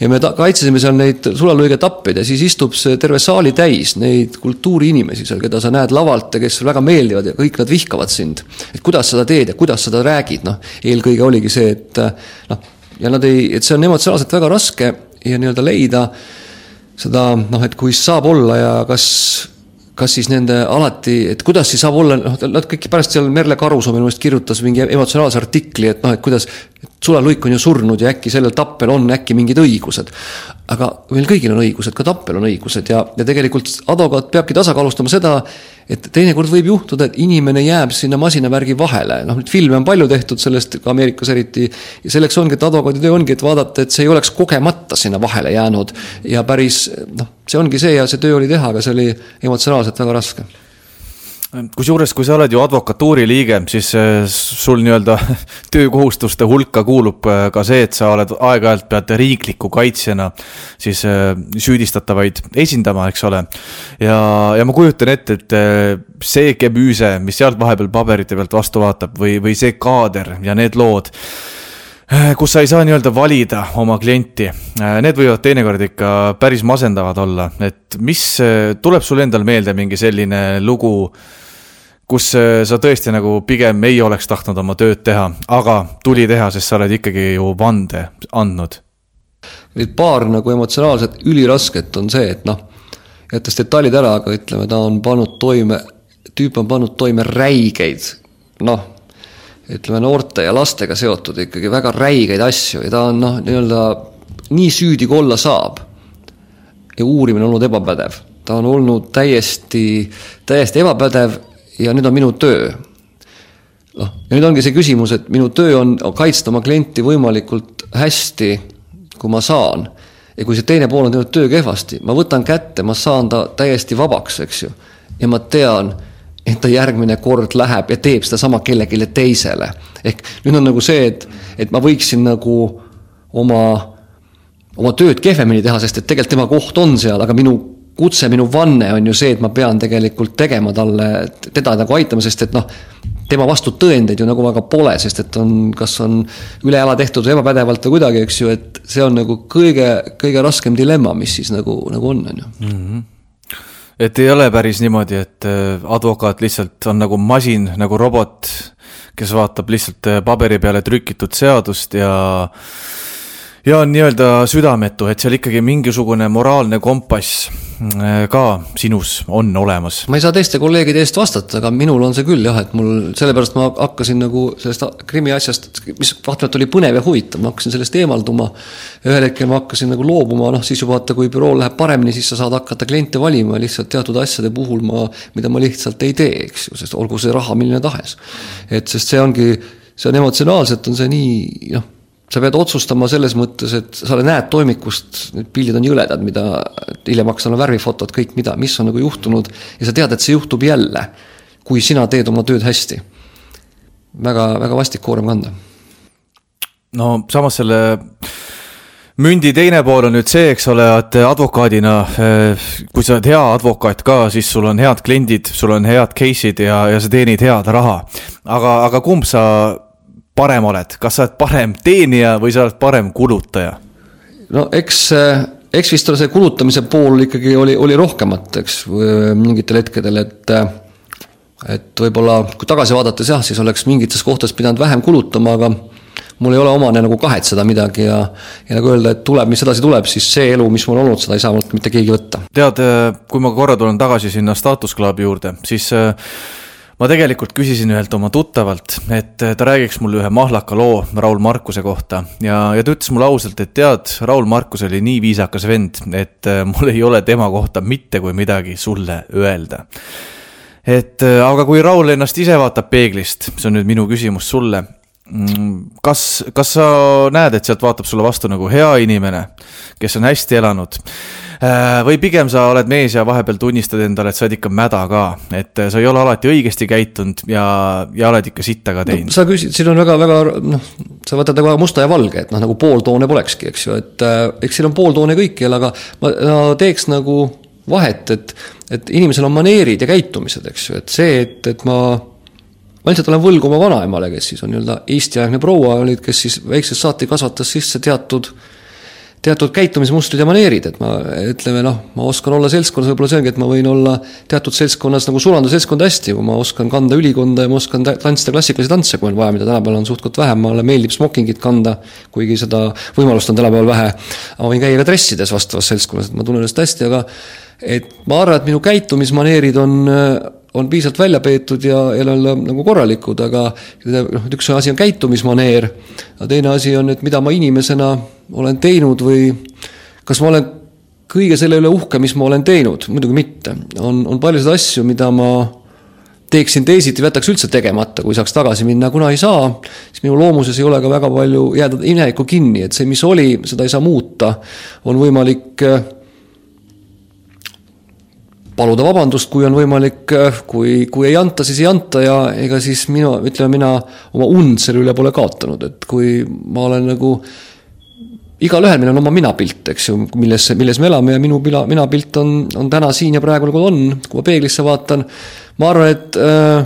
ja me ta, kaitsesime seal neid sulalõige tappeid ja siis istub see terve saali täis neid kultuuriinimesi seal, keda sa näed lavalt ja kes sulle väga meeldivad ja kõik nad vihkavad sind. et kuidas seda teed ja kuidas seda räägid, noh, eelkõige oligi see, et noh, ja nad ei, et see on emotsionaalselt väga raske ja nii-öelda leida seda noh, et kui saab olla ja kas kas siis nende alati, et kuidas siis saab olla, noh, nad kõik pärast seal Merle Karusoo minu meelest kirjutas mingi emotsionaalse artikli, et noh, et kuidas, Sulev Luik on ju surnud ja äkki sellel tappel on äkki mingid õigused. aga meil kõigil on õigused, ka tappel on õigused ja, ja tegelikult advokaat peabki tasakaalustama seda, et teinekord võib juhtuda, et inimene jääb sinna masinavärgi vahele, noh nüüd filme on palju tehtud sellest, ka Ameerikas eriti, ja selleks ongi, et advokaadi töö ongi, et vaadata, et see ei oleks kogemata sinna vahele jäänud. Ja päris noh, see ongi see ja see töö oli teha, aga see oli emotsionaalselt väga raske kusjuures, kui sa oled ju advokatuuri liige, siis äh, sul nii-öelda töökohustuste hulka kuulub äh, ka see, et sa oled aeg-ajalt pead riikliku kaitsjana siis äh, süüdistatavaid esindama, eks ole. ja, ja ma kujutan ette, et see gebüüse, mis sealt vahepeal paberite pealt vastu vaatab või, või see kaader ja need lood kus sa ei saa nii-öelda valida oma klienti. Need võivad teinekord ikka päris masendavad olla, et mis, tuleb sul endal meelde mingi selline lugu, kus äh, sa tõesti nagu pigem ei oleks tahtnud oma tööd teha, aga tuli teha, sest sa oled ikkagi ju vande andnud? Need paar nagu emotsionaalset ülirasket on see, et noh, jättes detailid ära, aga ütleme, ta on pannud toime, tüüp on pannud toime räigeid, noh, ütleme noorte ja lastega seotud ikkagi väga räigeid asju ja ta on noh, nii-öelda nii süüdi kui olla saab. ja uurimine on olnud ebapädev, ta on olnud täiesti, täiesti ebapädev ja nüüd on minu töö noh, ja nüüd ongi see küsimus, et minu töö on kaitsta oma klienti võimalikult hästi, kui ma saan. ja kui see teine pool on teinud töö kehvasti, ma võtan kätte, ma saan ta täiesti vabaks, eks ju. ja ma tean, et ta järgmine kord läheb ja teeb sedasama kellelegi teisele. ehk nüüd on nagu see, et, et ma võiksin nagu oma, oma tööd kehvemini teha, sest et tegelikult tema koht on seal, aga minu kutse, minu vanne on ju see, et ma pean tegelikult tegema talle, teda nagu aitama, sest et noh, tema vastu tõendeid ju nagu väga pole, sest et on, kas on üle jala tehtud või ebapädevalt või kuidagi, eks ju, et see on nagu kõige, kõige raskem dilemma, mis siis nagu, nagu on, on ju. -hmm et ei ole päris niimoodi, et äh, advokaat lihtsalt on nagu masin, nagu robot, kes vaatab lihtsalt äh, paberi peale trükitud seadust ja ja on nii-öelda südametu, et seal ikkagi mingisugune moraalne kompass äh, ka sinus on olemas. ma ei saa teiste kolleegide eest vastata, aga minul on see küll jah, et mul, sellepärast ma hakkasin nagu sellest krimi asjast, mis kahtlemata oli põnev ja huvitav, ma hakkasin sellest eemalduma. ühel hetkel ma hakkasin nagu loobuma, noh siis juba vaata, kui bürool läheb paremini, siis sa saad hakata kliente valima lihtsalt teatud asjade puhul ma, mida ma lihtsalt ei tee, eks ju, sest olgu see raha milline tahes. et sest see ongi, see on emotsionaalselt on see nii noh sa pead otsustama selles mõttes, et sa näed toimikust, need pildid on jõledad, mida hiljem hakkas olema värvifotod, kõik mida, mis on nagu juhtunud ja sa tead, et see juhtub jälle, kui sina teed oma tööd hästi. väga, väga vastik koorem kanda. no samas selle mündi teine pool on nüüd see, eks ole, et advokaadina, eh, kui sa oled hea advokaat ka, siis sul on head kliendid, sul on head case'id ja, ja sa teenid head raha. aga, aga kumb sa parem oled, kas sa oled parem teenija või sa oled parem kulutaja? no eks, eh, eks vist see kulutamise pool ikkagi oli, oli rohkemat, eks, mingitel hetkedel, et eh, et võib-olla kui tagasi vaadates jah, siis oleks mingites kohtades pidanud vähem kulutama, aga mul ei ole omane nagu kahetseda midagi ja, ja nagu öelda, et tuleb, mis edasi tuleb, siis see elu, mis mul olnud, seda ei saa mult mitte keegi võtta. tead, eh, kui ma korra tulen tagasi sinna Status Clubi juurde, siis äh, ma tegelikult küsisin ühelt oma tuttavalt, et ta räägiks mulle ühe mahlaka loo Raul Markuse kohta ja, ja ta ütles mulle ausalt, et tead, Raul Markus oli nii viisakas vend, et äh, mul ei ole tema kohta mitte kui midagi sulle öelda. et äh, aga kui Raul ennast ise vaatab peeglist, see on nüüd minu küsimus sulle kas, kas sa näed, et sealt vaatab sulle vastu nagu hea inimene, kes on hästi elanud Äh, või pigem sa oled mees ja vahepeal tunnistad endale, et sa oled ikka mäda ka, et äh, sa ei ole alati õigesti käitunud ja, ja oled ikka sitta ka teinud no,. sa küsid, siin on väga-väga noh, sa võtad nagu musta ja valge, et noh, nagu pooltoone polekski, eks ju, et äh, eks siin on pooltoone kõikjal, aga ma no, teeks nagu vahet, et, et inimesel on maneerid ja käitumised, eks ju, et see, et, et ma ma lihtsalt olen võlgu oma vanaemale, kes siis on nii-öelda Eesti-aegne proua olid, kes siis väiksest saati kasvatas sisse teatud teatud käitumismustrid ja maneerid, et ma ütleme noh, ma oskan olla seltskonnas, võib-olla see ongi, et ma võin olla teatud seltskonnas nagu sulanda seltskonda hästi, kui ma oskan kanda ülikonda ja ma oskan tantsida klassikalisi tantse, kui on vaja, mida tänapäeval on suht-koht vähem, mulle meeldib smokingit kanda, kuigi seda võimalust on tänapäeval vähe. ma võin käia ka dressides vastavas seltskonnas, et ma tunnen ennast hästi, aga et ma arvan, et minu käitumismaneerid on on piisavalt välja peetud ja, ja olla nagu korralikud, aga noh, üks asi on käitumismaneer, aga teine asi on, et mida ma inimesena olen teinud või kas ma olen kõige selle üle uhke, mis ma olen teinud, muidugi mitte. on, on paljusid asju, mida ma teeksin teisiti, jätaks üldse tegemata, kui saaks tagasi minna, kuna ei saa, siis minu loomuses ei ole ka väga palju jääda minevikku kinni, et see, mis oli, seda ei saa muuta. on võimalik paluda vabandust, kui on võimalik, kui, kui ei anta, siis ei anta ja ega siis mina, ütleme mina oma und selle üle pole kaotanud, et kui ma olen nagu igalühel meil on oma minapilt, eks ju, milles, milles me elame ja minu mina, minapilt on, on täna siin ja praegu nagu on, kui ma peeglisse vaatan. ma arvan, et äh,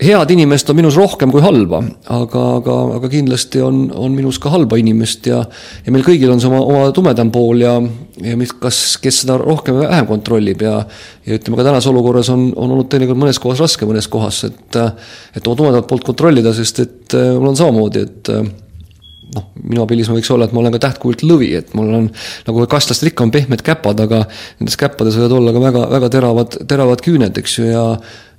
head inimest on minus rohkem kui halba, aga, aga, aga kindlasti on, on minus ka halba inimest ja ja meil kõigil on see oma, oma tumedam pool ja, ja mis, kas, kes seda rohkem või vähem kontrollib ja ja ütleme, ka tänases olukorras on, on olnud teinekord mõnes kohas raske, mõnes kohas, et et oma tumedat poolt kontrollida, sest et äh, mul on samamoodi, et äh, noh, minu abilis ma võiks olla, et ma olen ka tähtkuult lõvi, et mul on nagu kastlastele ikka on pehmed käpad, aga nendes käppades võivad olla ka väga, väga teravad, teravad küüned, eks ju, ja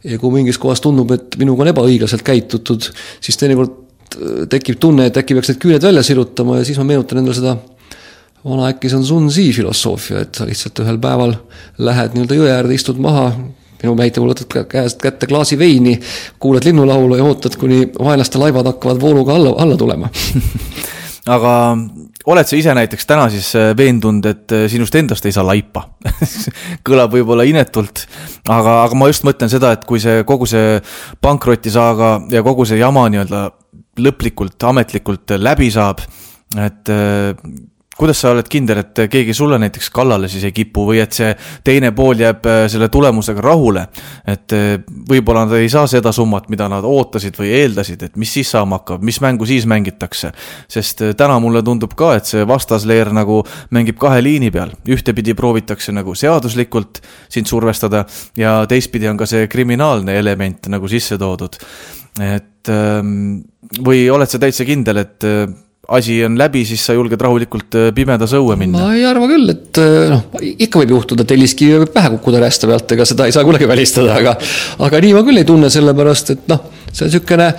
ja kui mingis kohas tundub, et minuga on ebaõiglaselt käitutud, siis teinekord äh, tekib tunne, et äkki peaks need küüned välja sirutama ja siis ma meenutan endale seda vana äkki see on Sun Zi filosoofia, et sa lihtsalt ühel päeval lähed nii-öelda jõe äärde, istud maha, minu näite puhul võtad käest kätte klaasi veini, kuulad linnulaulu ja ootad, kuni vaenlaste laevad hakkavad vooluga alla, alla tulema. Aga oled sa ise näiteks täna siis äh, veendunud, et äh, sinust endast ei saa laipa? Kõlab võib-olla inetult, aga, aga ma just mõtlen seda, et kui see kogu see pankrotisaaga ja kogu see jama nii-öelda lõplikult ametlikult läbi saab, et äh, kuidas sa oled kindel, et keegi sulle näiteks kallale siis ei kipu või et see teine pool jääb äh, selle tulemusega rahule? et äh, võib-olla nad ei saa seda summat, mida nad ootasid või eeldasid, et mis siis saama hakkab, mis mängu siis mängitakse. sest äh, täna mulle tundub ka, et see vastasleer nagu mängib kahe liini peal, ühtepidi proovitakse nagu seaduslikult sind survestada ja teistpidi on ka see kriminaalne element nagu sisse toodud. et ähm, või oled sa täitsa kindel, et asi on läbi, siis sa julged rahulikult äh, pimedas õue minna? ma ei arva küll, et äh, noh, ikka võib juhtuda, telliskivi võib pähe kukkuda rästa pealt, ega seda ei saa kunagi välistada, aga aga nii ma küll ei tunne, sellepärast et noh, see on niisugune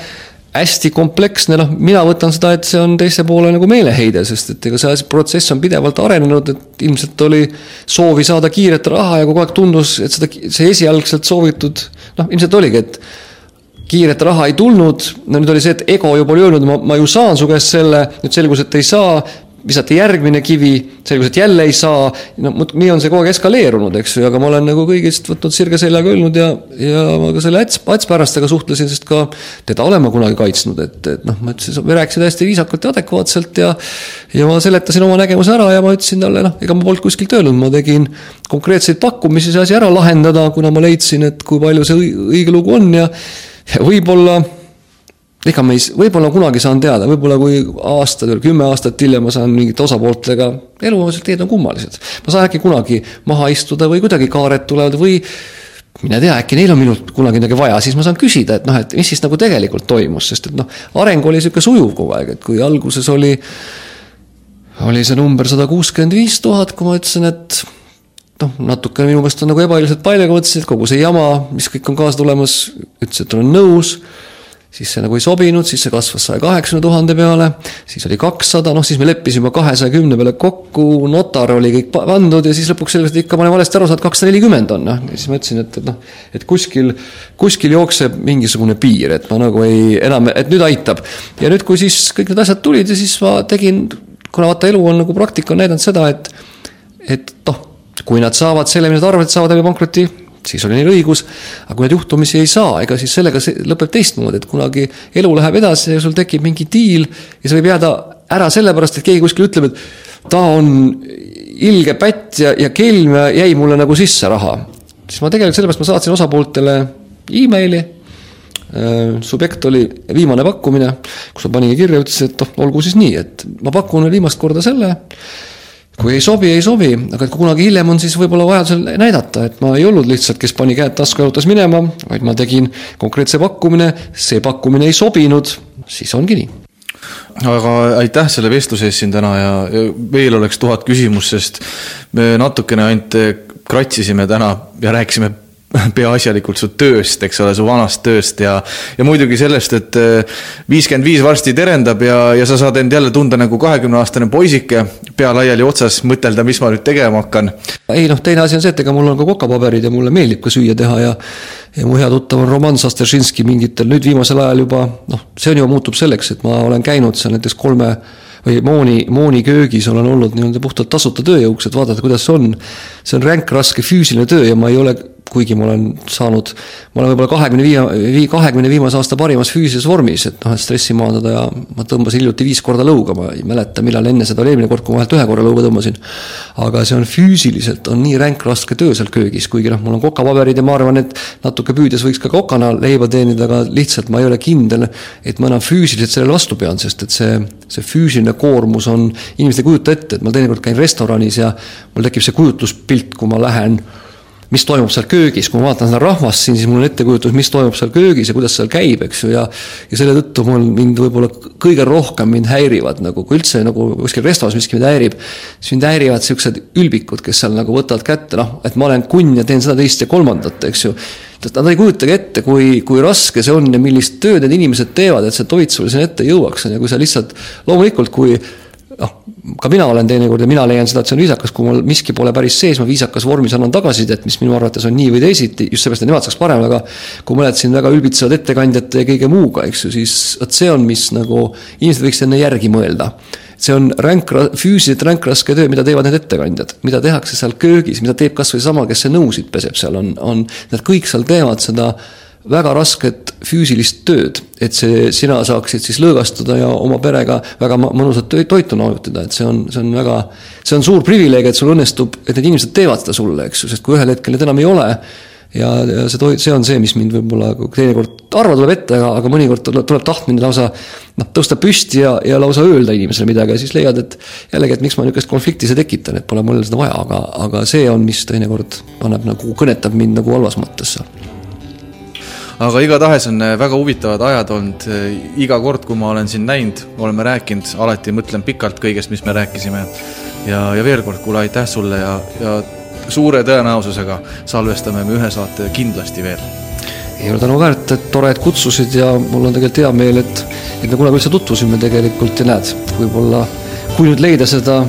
hästi kompleksne, noh, mina võtan seda, et see on teise poole nagu meeleheide, sest et ega see protsess on pidevalt arenenud, et ilmselt oli soovi saada kiiret raha ja kogu aeg tundus, et seda, see esialgselt soovitud, noh, ilmselt oligi, et kiiret raha ei tulnud, no nüüd oli see, et ego juba oli öelnud, ma, ma ju saan su käest selle, nüüd selgus, et ei saa, visati järgmine kivi, selgus, et jälle ei saa, no nii on see kogu aeg eskaleerunud, eks ju, aga ma olen nagu kõigist võtnud sirge seljaga öelnud ja, ja ma ka selle Ats, Ats Pärastega suhtlesin, sest ka teda olen ma kunagi kaitsnud, et, et noh, ma ütlesin, me rääkisime hästi viisakalt ja adekvaatselt ja ja ma seletasin oma nägemuse ära ja ma ütlesin talle, noh, ega ma polnud kuskilt öelnud, ma tegin konkreetseid pakkumisi see asi ära lahendada, kuna ma leidsin, et kui palju see õige lugu on ja võib-olla, ega me ei, võib-olla kunagi saan teada, võib-olla kui aastad või kümme aastat hiljem ma saan mingite osapooltega, elulised teed on kummalised. ma saan äkki kunagi maha istuda või kuidagi kaared tulevad või mine tea, äkki neil on minult kunagi midagi vaja, siis ma saan küsida, et noh, et mis siis nagu tegelikult toimus, sest et noh, areng oli niisugune sujuv kogu aeg, et kui alguses oli, oli see number sada kuuskümmend viis tuhat, kui ma ütlesin, et noh, natukene minu meelest on nagu ebaõiglaselt palju, aga mõtlesin, et kogu see jama, mis kõik on kaasa tulemas, ütles, et olen nõus. siis see nagu ei sobinud, siis see kasvas saja kaheksakümne tuhande peale, siis oli kakssada, noh siis me leppisime kahesaja kümne peale kokku, notar oli kõik pandud ja siis lõpuks selgus, et ikka ma olen valesti aru saanud, kakssada nelikümmend on, noh. ja siis ma ütlesin, et, et noh, et kuskil, kuskil jookseb mingisugune piir, et ma nagu ei, enam, et nüüd aitab. ja nüüd, kui siis kõik need asjad tulid ja siis ma tegin, kuna vaata, elu on nagu praktika on näidanud seda, et, et noh kui nad saavad selle, mida nad arvavad, et saavad läbi pankroti, siis oli neil õigus, aga kui nad juhtumisi ei saa, ega siis sellega lõpeb teistmoodi, et kunagi elu läheb edasi ja sul tekib mingi diil ja see võib jääda ära sellepärast, et keegi kuskil ütleb, et ta on ilge pätt ja, ja kelm ja jäi mulle nagu sisse raha. siis ma tegelikult sellepärast ma saatsin osapooltele emaili äh, subjekt oli viimane pakkumine, kus ma paningi kirja, ütles, et noh, olgu siis nii, et ma pakun viimast korda selle kui ei sobi, ei sobi, aga et kunagi hiljem on, siis võib-olla vajadusel näidata, et ma ei olnud lihtsalt, kes pani käed tasku ja jalutas minema, vaid ma tegin konkreetse pakkumine, see pakkumine ei sobinud, siis ongi nii. Aga aitäh selle vestluse eest siin täna ja, ja veel oleks tuhat küsimust, sest me natukene ainult kratsisime täna ja rääkisime peaasjalikult su tööst, eks ole, su vanast tööst ja, ja muidugi sellest, et äh, viiskümmend viis varsti terendab ja, ja sa saad end jälle tunda nagu kahekümneaastane poisike, pea laiali otsas, mõtelda, mis ma nüüd tegema hakkan. ei noh, teine asi on see, et ega mul on ka kokapaberid ja mulle meeldib ka süüa teha ja ja mu hea tuttav on Roman Sasteršinski mingitel nüüd viimasel ajal juba noh, see on juba muutub selleks, et ma olen käinud seal näiteks kolme või Mooni, Mooni köögis olen olnud nii-öelda puhtalt tasuta tööjõuks, et vaadata, kuidas see on. see on ränk, raske füüsiline töö ja ma ei ole kuigi ma olen saanud, ma olen võib-olla kahekümne viie, kahekümne viimase aasta parimas füüsilises vormis, et noh, et stressi maandada ja ma tõmbasin hiljuti viis korda lõuga, ma ei mäleta, millal enne seda oli eelmine kord, kui ma vahelt ühe korra lõuga tõmbasin. aga see on füüsiliselt, on nii ränk, raske töö seal köögis, kuigi noh, mul on kokapaberid ja ma arvan, et natuke püüdes võiks ka kokana leiba teenida, aga lihtsalt ma ei ole kindel, et ma enam füüsiliselt sellele vastu pean, sest et see, see füüsiline koormus on, inimesed ei kujuta ette, et ma teinekord käin restoranis ja mul tekib see kujutluspilt, kui ma lähen mis toimub seal köögis, kui ma vaatan seda rahvast siin, siis mul on ettekujutus, mis toimub seal köögis ja kuidas seal käib, eks ju, ja ja selle tõttu mul mind võib-olla kõige rohkem mind häirivad nagu, kui üldse nagu kuskil restoranis miski mind häirib, siis mind häirivad niisugused ülbikud, kes seal nagu võtavad kätte, noh, et ma olen kunn ja teen seda, teist ja kolmandat, eks ju. Nad ei kujutagi ette, kui, kui raske see on ja millist tööd need inimesed teevad, et see toit sulle sinna ette jõuaks, on ju, kui sa lihtsalt, loomulikult, kui noh, ka mina olen teinekord ja mina leian seda, et see on viisakas, kui mul miski pole päris sees, ma viisakas vormis annan tagasisidet, mis minu arvates on nii või teisiti, just seepärast, et nemad saaks parem, aga kui mõned siin väga ülbitsevad ettekandjate ja kõige muuga, eks ju, siis vot see on, mis nagu inimesed võiks enne järgi mõelda. See on ränk, füüsiliselt ränk raske töö, mida teevad need ettekandjad, mida tehakse seal köögis, mida teeb kasvõi sama, kes see nõusid peseb seal, on, on, nad kõik seal teevad seda väga rasket füüsilist tööd, et see, sina saaksid siis lõõgastuda ja oma perega väga mõnusat toitu nautina, et see on, see on väga, see on suur privileeg, et sul õnnestub, et need inimesed teevad seda sulle, eks ju, sest kui ühel hetkel neid enam ei ole, ja, ja see toit, see on see, mis mind võib-olla teinekord harva tuleb ette, aga, aga mõnikord tuleb, tahtmine lausa noh, tõsta püsti ja, ja lausa öelda inimesele midagi ja siis leiad, et jällegi, et miks ma niisugust konflikti see tekitan, et pole mul seda vaja, aga, aga see on, mis teinekord paneb nagu, kõnetab mind nagu halvas mõttes seal aga igatahes on äh, väga huvitavad ajad olnud, äh, iga kord, kui ma olen sind näinud, oleme rääkinud, alati mõtlen pikalt kõigest, mis me rääkisime. ja, ja veel kord, kuule, aitäh sulle ja, ja suure tõenäosusega salvestame me ühe saate kindlasti veel. ei ole tänu väärt, et tore, et kutsusid ja mul on tegelikult hea meel, et, et me kunagi üldse tutvusime tegelikult ja näed, võib-olla kui nüüd leida seda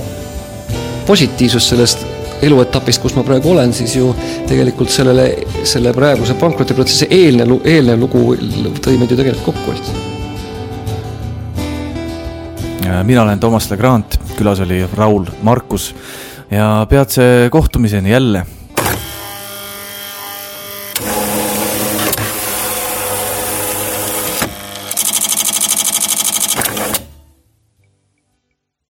positiivsust sellest eluetapist, kus ma praegu olen, siis ju tegelikult sellele, selle praeguse pankrotiprotsessi eelnev, eelnev lugu tõi meid ju tegelikult kokku üldse. mina olen Toomas Legrand, külas oli Raul Markus ja peatse kohtumiseni jälle